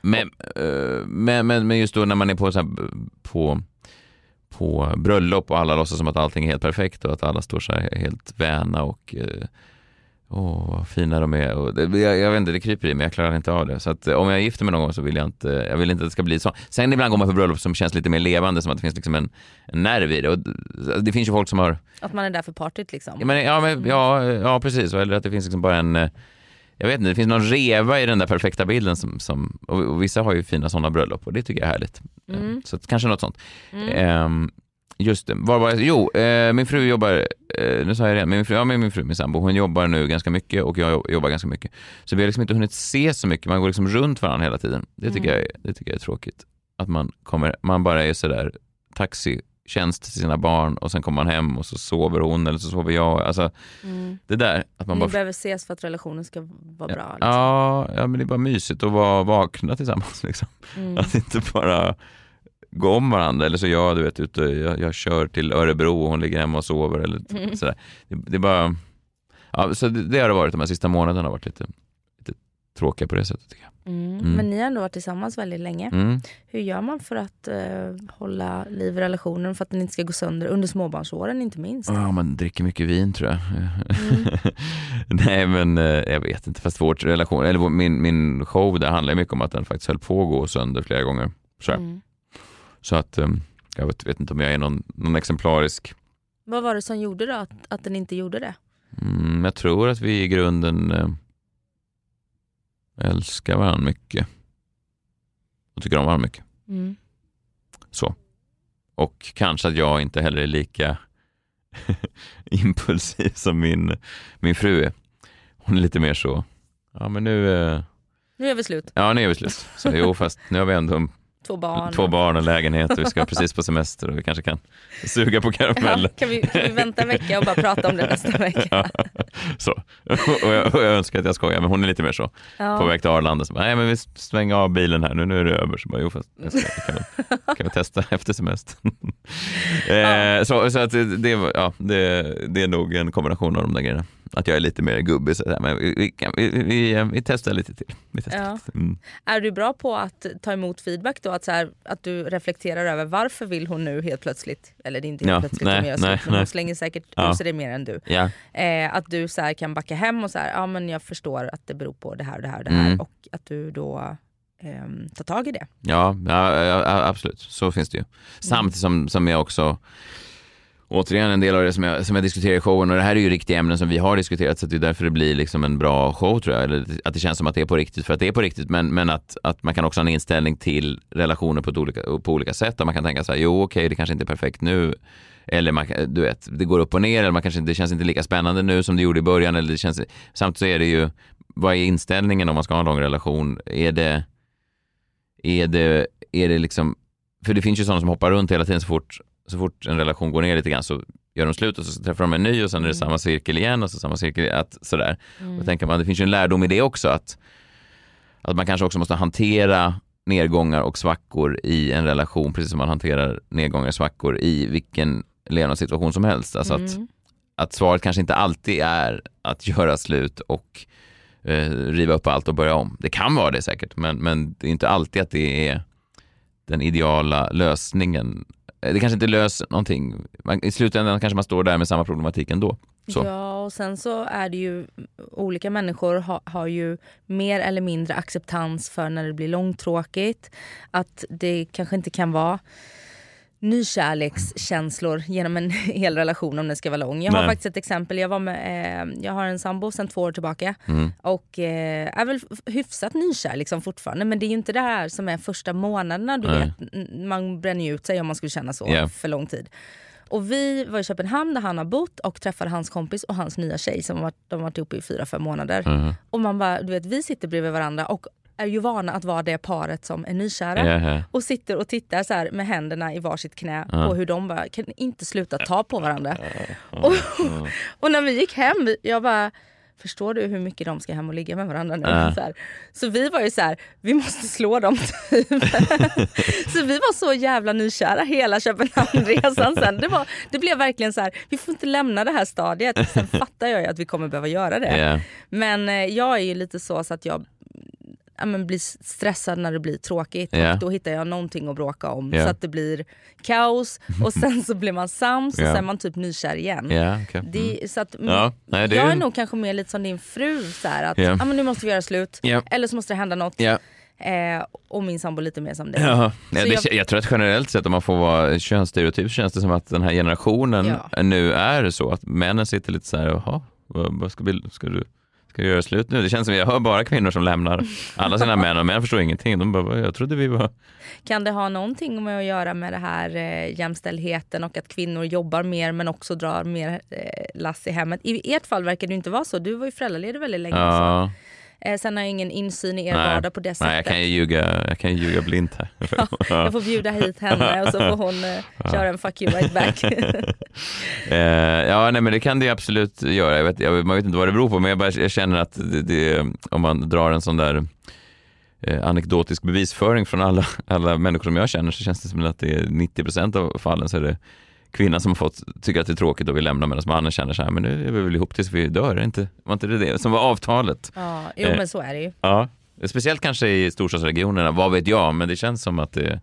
men, eh, men, men, men just då när man är på, så här, på, på bröllop och alla låtsas som att allting är helt perfekt och att alla står så här helt väna och eh, Åh, vad fina de är. Och det, jag, jag vet inte, det kryper i mig, jag klarar inte av det. Så att, eh, om jag gifter mig någon gång så vill jag inte, jag vill inte att det ska bli så. Sen ibland går man på bröllop som känns lite mer levande, som att det finns liksom en, en nerv i det. Och det, det finns ju folk som har Att man är där för partyt liksom? Ja, men, ja, men, ja, ja precis. Eller att det finns liksom bara en... Jag vet inte, det finns någon reva i den där perfekta bilden. Som, som, och, och vissa har ju fina sådana bröllop och det tycker jag är härligt. Mm. Eh, Så kanske något sånt. Mm. Ehm, just det, var var jag? Jo, eh, min fru jobbar, eh, nu sa jag det, min fru, ja, min fru, min sambo, hon jobbar nu ganska mycket och jag jobbar ganska mycket. Så vi har liksom inte hunnit se så mycket, man går liksom runt varandra hela tiden. Det tycker, Mm. jag, det tycker jag är tråkigt. Att man, kommer, man bara är sådär taxitjänst till sina barn och sen kommer man hem och så sover hon eller så sover jag. Alltså, Mm. det där att man Ni bara... behöver ses för att relationen ska vara bra? Liksom. Ja, ja, men det är bara mysigt att vara vakna tillsammans. (laughs) Liksom. Mm. Att inte bara gå om varandra. Eller så jag, du vet, ute, jag, jag kör till Örebro och hon ligger hemma och sover. Eller Mm. sådär. Det, det är bara... Ja, så det, det har det varit de här sista månaderna. har varit lite tråkiga på det sättet. Tycker Mm. Mm. Men ni har ändå varit tillsammans väldigt länge. jag. Mm. Hur gör man för att eh, hålla liv i relationen för att den inte ska gå sönder under småbarnsåren inte minst? Ja, man dricker mycket vin tror jag. Mm. (laughs) Nej men eh, jag vet inte, fast vårt relation, eller vår- min, min show där handlar mycket om att den faktiskt höll på att gå sönder flera gånger. Så. Mm. så att eh, jag vet, vet inte om jag är någon, någon exemplarisk. Vad var det som gjorde då att, att den inte gjorde det? Mm, jag tror att vi i grunden eh, älskar varandra mycket. Och tycker om varandra mycket. Mm. Så. Och kanske att jag inte heller är lika (laughs) impulsiv som min, min fru är. Hon är lite mer så, ja men nu, eh, Nu är vi slut. ja nu är vi slut. (laughs) Så jo fast nu har vi ändå Två barn. två barn och lägenhet och vi ska (laughs) precis på semester och vi kanske kan suga på Ja, karameller. kan, vi, kan vi vänta en vecka och bara prata om det nästa (laughs) vecka? Ja, så. Och jag, och jag önskar att jag skojar, men hon är lite mer så. Ja. På väg till Arlanda, så bara, nej men vi svänger av bilen här, nu, nu är det över. Så bara, jo fast kan, väl, kan vi testa (laughs) efter semestern. eh, så, så att det, ja, det, det är nog en kombination av de där grejerna. Att jag är lite mer gubbig, så här, men vi, vi, kan- vi, vi, vi testar lite till. Testar Ja. lite. Mm. Är du bra på att ta emot feedback då? Att, så här, att du reflekterar över varför vill hon nu helt plötsligt, eller det är inte helt Ja, plötsligt nej, de gör nej, men hon slänger säkert Ja. ur sig det mer än du. Ja. Eh, att du så här, kan backa hem och så här, ja men jag förstår att det beror på det här och det här och det här Mm. och att du då eh, ta tag i det. Ja, ja, ja, absolut. Så finns det ju. Samtidigt som, som jag också återigen en del av det som jag, som jag diskuterar i showen och det här är ju riktiga ämnen som vi har diskuterat så det är därför det blir liksom en bra show tror jag. Eller att det känns som att det är på riktigt för att det är på riktigt men, men att, att man kan också ha en inställning till relationer på, ett olika, på olika sätt. Och man kan tänka så här, jo okej okay, det kanske inte är perfekt nu eller man, du vet, det går upp och ner eller man kanske, det känns inte lika spännande nu som det gjorde i början. Eller det känns, samtidigt så är det ju, vad är inställningen om man ska ha en lång relation? Är det, är det, är det liksom, för det finns ju sådana som hoppar runt hela tiden så fort så fort en relation går ner lite grann så gör de slut och så träffar de en ny och sen är det mm. samma cirkel igen och så samma cirkel, att, sådär. Mm. Då tänker man, det finns ju en lärdom i det också att, att man kanske också måste hantera nedgångar och svackor i en relation precis som man hanterar nedgångar och svackor i vilken levnadssituation som helst. Alltså mm. att, att svaret kanske inte alltid är att göra slut och eh, riva upp allt och börja om. Det kan vara det säkert, men, men det är inte alltid att det är den ideala lösningen Eh, det kanske inte löser någonting. Man, I slutändan kanske man står där med samma problematik ändå. Så. Ja, och sen så är det ju olika människor ha, har ju mer eller mindre acceptans för när det blir långtråkigt. Att det kanske inte kan vara nykärlekskänslor genom en (laughs) hel relation om den ska vara lång. Jag har Nej. faktiskt ett exempel. Jag, var med, eh, jag har en sambo sedan två år tillbaka mm. och eh, är väl hyfsat nykär liksom fortfarande. Men det är ju inte det här som är första månaderna. Du vet, man bränner ju ut sig om man skulle känna så yeah. för lång tid. Och vi var i Köpenhamn där han har bott och träffade hans kompis och hans nya tjej som varit, de har varit ihop i fyra, fem månader. Mm. Och man bara, du vet, vi sitter bredvid varandra och är ju vana att vara det paret som är nykära. Yeah. Och sitter och tittar så här med händerna i varsitt knä uh. på hur de bara kan inte sluta ta på varandra. Uh. Och, (laughs) och, när vi gick hem, jag bara Förstår du hur mycket de ska hem och ligga med varandra nu? Uh. Så, så vi var ju så här, vi måste slå dem typ. (laughs) så vi var så jävla nykära hela Köpenhamnresan sen. Det, var, det blev verkligen så här, vi får inte lämna det här stadiet. Sen fattar jag ju att vi kommer behöva göra det. Yeah. Men eh, jag är ju lite så, så att jag ja, men blir stressad när det blir tråkigt. Yeah. Och då hittar jag någonting att bråka om yeah. så att det blir kaos och (laughs) sen så blir man sams yeah. och sen är man typ nykär igen. Okay. mm. det, så att, ja, nej, jag är, nog kanske mer lite som din fru, så här, att ah, men nu måste vi göra slut eller så måste det hända något. Eh, och min sambo lite mer som det. Ja. Ja, det jag... jag... tror att generellt sett om man får vara könsstereotyp känns det som att den här generationen ja. nu är så att männen sitter lite så här, jaha, vad, vad ska, ska du Ska vi göra slut nu? Det känns som jag hör bara kvinnor som lämnar alla sina män och män förstår ingenting. De bara, jag trodde vi var... Kan det ha någonting med att göra med det här eh, jämställdheten och att kvinnor jobbar mer men också drar mer eh, lass i hemmet? I ert fall verkar det inte vara så. Du var ju föräldraledig väldigt länge. Ja. Så. Eh, sen har jag ingen insyn i er Nej. vardag på det sättet. Nej, jag kan ju ljuga, jag kan ljuga blint här. (laughs) ja, jag får bjuda hit henne och så får hon eh, köra en fuck you right back. (laughs) eh, ja, nej men det kan det absolut göra. Jag vet, jag, man vet inte vad det beror på, men jag, bara, jag känner att det, det, om man drar en sån där eh, anekdotisk bevisföring från alla, alla människor som jag känner så känns det som att det är 90% av fallen så är det kvinnan som har fått, tycker att det är tråkigt och vill lämna medan mannen känner så här, men nu är vi väl ihop tills vi dör, inte, var inte det det som var avtalet? Ja, jo eh, men så är det ju. Ja, speciellt kanske i storstadsregionerna, vad vet jag, men det känns som att det,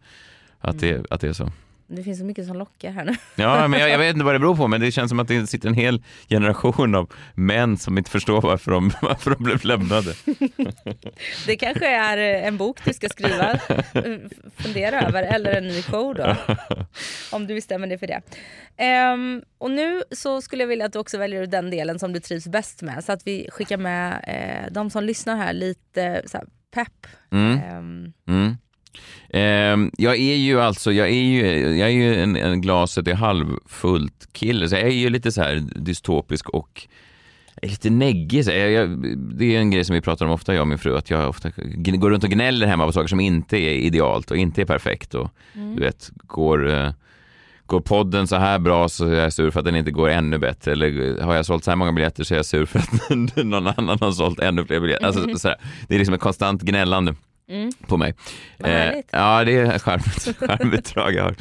att det, mm. att det är så. Det finns så mycket som lockar här nu. Ja, men jag, jag, vet (laughs) inte vad det beror på, men det känns som att det sitter en hel generation av män som inte förstår varför de, (laughs) varför de blev lämnade. (laughs) Det kanske är en bok du ska skriva, fundera över, eller en ny show då. Om du bestämmer dig för det. Um, och nu så skulle jag vilja att du också väljer den delen som du trivs bäst med, så att vi skickar med uh, de som lyssnar här lite så här, pepp. Mm. Um, mm. Eh, jag är ju alltså, jag är ju, jag är ju en, en glaset är halvfullt kille, så jag är ju lite så här dystopisk och lite neggig. Jag, jag, det är en grej som vi pratar om ofta, jag och min fru, att jag ofta går runt och gnäller hemma på saker som inte är idealt och inte är perfekt. Och, mm. Du vet, går, uh, går podden så här bra så är jag sur för att den inte går ännu bättre. Eller har jag sålt så här många biljetter så är jag sur för att (laughs) någon annan har sålt ännu fler biljetter. Alltså, så här, det är liksom ett konstant gnällande. Mm. på mig. Eh, ja, det är (laughs) charmigt drag jag har.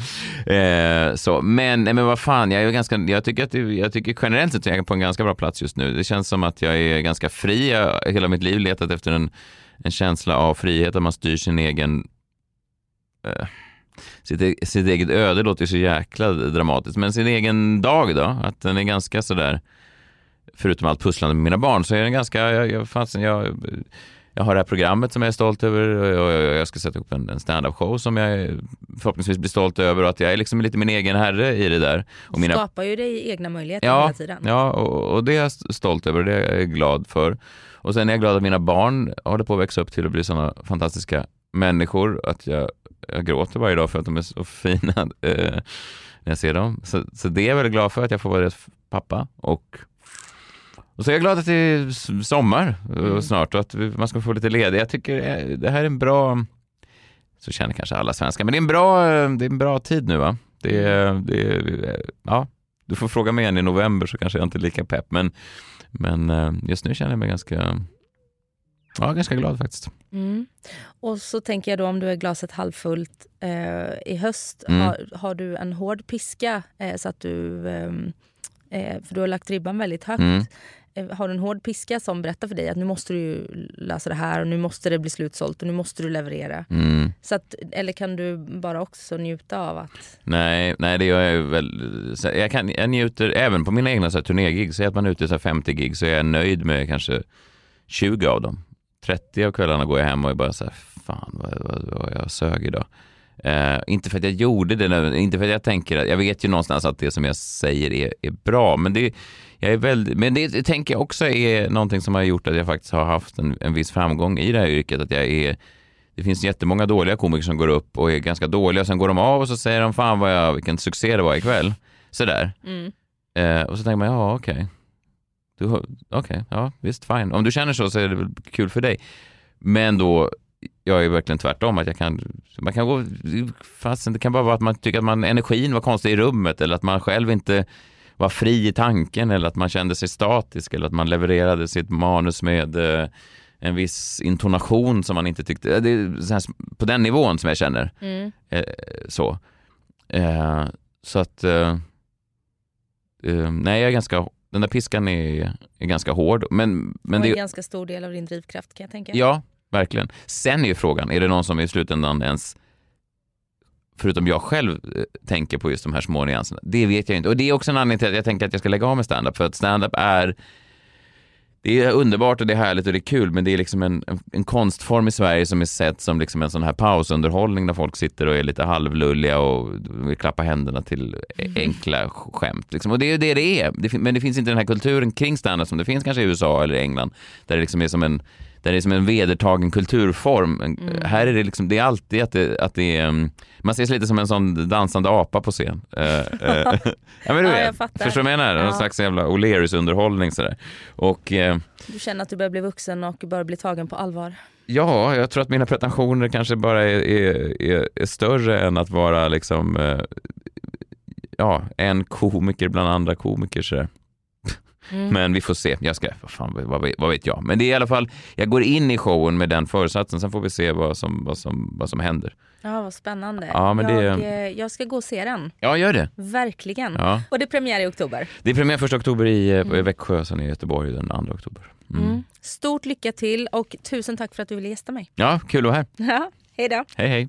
Eh, så. Men, men vad fan, jag, är ganska, jag, tycker att jag tycker generellt sett att jag är på en ganska bra plats just nu. Det känns som att jag är ganska fri. Jag har hela mitt liv letat efter en, en känsla av frihet, att man styr sin egen eh, sitt, e-, sitt eget öde låter ju så jäkla dramatiskt, men sin egen dag då, att den är ganska sådär, förutom allt pusslande med mina barn, så är den ganska, jag, jag, fanns, jag jag har det här programmet som jag är stolt över och jag ska sätta upp en, en stand-up show som jag förhoppningsvis blir stolt över och att jag är liksom lite min egen herre i det där. Och mina... skapar ju dig egna möjligheter ja, hela tiden. Ja, och, och det är jag stolt över och det är jag glad för. Och sen är jag glad att mina barn håller på att växa upp till att bli sådana fantastiska människor att jag, jag gråter varje dag för att de är så fina (laughs) eh, när jag ser dem. Så, så det är jag väldigt glad för, att jag får vara deras pappa. Och, och så är jag glad att det är sommar mm. snart och att man ska få lite ledigt. Jag tycker eh, det här är en bra, så känner kanske alla svenskar, men det är en bra, det är en bra tid nu va? Det är, det ja, du får fråga mig igen i november så kanske jag inte är lika pepp, men, men eh, just nu känner jag mig ganska Ja, ganska glad faktiskt. Mm. Och så tänker jag då om du är glaset halvfullt eh, i höst, mm. har, har, du en hård piska eh, så att du, ehm, eh, för du har lagt ribban väldigt högt. Mm. Eh, har du en hård piska som berättar för dig att nu måste du lösa det här och nu måste det bli slutsålt och nu måste du leverera. Mm. Så att, eller kan du bara också njuta av att... Nej, nej det gör jag väl. Jag, kan, jag njuter även på mina egna turnégig. Säg att man är ute i 50 gig så är jag nöjd med kanske 20 av dem. 30 av kvällarna går jag hem och är bara så här, fan vad, vad, vad jag sög idag. Eh, inte för att jag gjorde det, inte för att jag tänker att, jag vet ju någonstans att det som jag säger är, är bra, men det, jag är väldigt, men det, det tänker jag också är någonting som har gjort att jag faktiskt har haft en, en viss framgång i det här yrket, att jag är det finns jättemånga dåliga komiker som går upp och är ganska dåliga och sen går de av och så säger de fan vad jag, vilken succé det var ikväll. Sådär. Mm. Eh, och så tänker man, ja okej. Okay. Okej, okay, ja visst, fine. Om du känner så så är det väl kul för dig. Men då, jag är verkligen tvärtom. Att jag kan, man kan gå, fast det kan bara vara att man tycker att man, energin var konstig i rummet eller att man själv inte var fri i tanken eller att man kände sig statisk eller att man levererade sitt manus med eh, en viss intonation som man inte tyckte, det är på den nivån som jag känner. Mm. Eh, så. Eh, så att, nej jag är ganska den där piskan är, är ganska hård. Men, men och en det, ganska stor del av din drivkraft kan jag tänka. Ja, verkligen. Sen är ju frågan, är det någon som i slutändan ens förutom jag själv eh, tänker på just de här små nyanserna. Det vet jag inte. Och det är också en anledning till att jag tänker att jag ska lägga av med standup. För att standup är det är underbart och det är härligt och det är kul men det är liksom en, en, konstform i Sverige som är sett som liksom en sån här pausunderhållning där folk sitter och är lite halvlulliga och vill klappa händerna till mm. enkla skämt. Liksom. Och det är ju det det är. Men det finns inte den här kulturen kring standup som det finns kanske i USA eller England där det liksom är som en där det är som en vedertagen kulturform. Mm. Här är det liksom, det är alltid att det, att det är, mm, man ses lite som en sån dansande apa på scen. Uh, uh, (laughs) ja men du vet, ja, förstår du vad jag menar? Ja. Någon slags jävla O'Learys-underhållning sådär. Och, uh, du känner att du börjar bli vuxen och börjar bli tagen på allvar? Ja, jag tror att mina pretensioner kanske bara är, är, är, är större än att vara liksom, ja, en komiker bland andra komiker sådär. Mm. Men vi får se. Jag ska, vad, fan, vad, vad, vet jag? Men det är i alla fall, jag går in i showen med den föresatsen. Sen får vi se vad som, vad som, vad som händer. Ja, vad spännande. Ja, men jag, det... Eh, jag ska gå och se den. Ja, gör det. Verkligen. Ja. Och det är premiär i oktober. Det är premiär första oktober i eh, mm. Växjö, sen i Göteborg den 2 oktober. Mm. Mm. Stort lycka till och tusen tack för att du ville gästa mig. Ja, kul att vara här. (laughs) Ja, hej då. Hej, hej.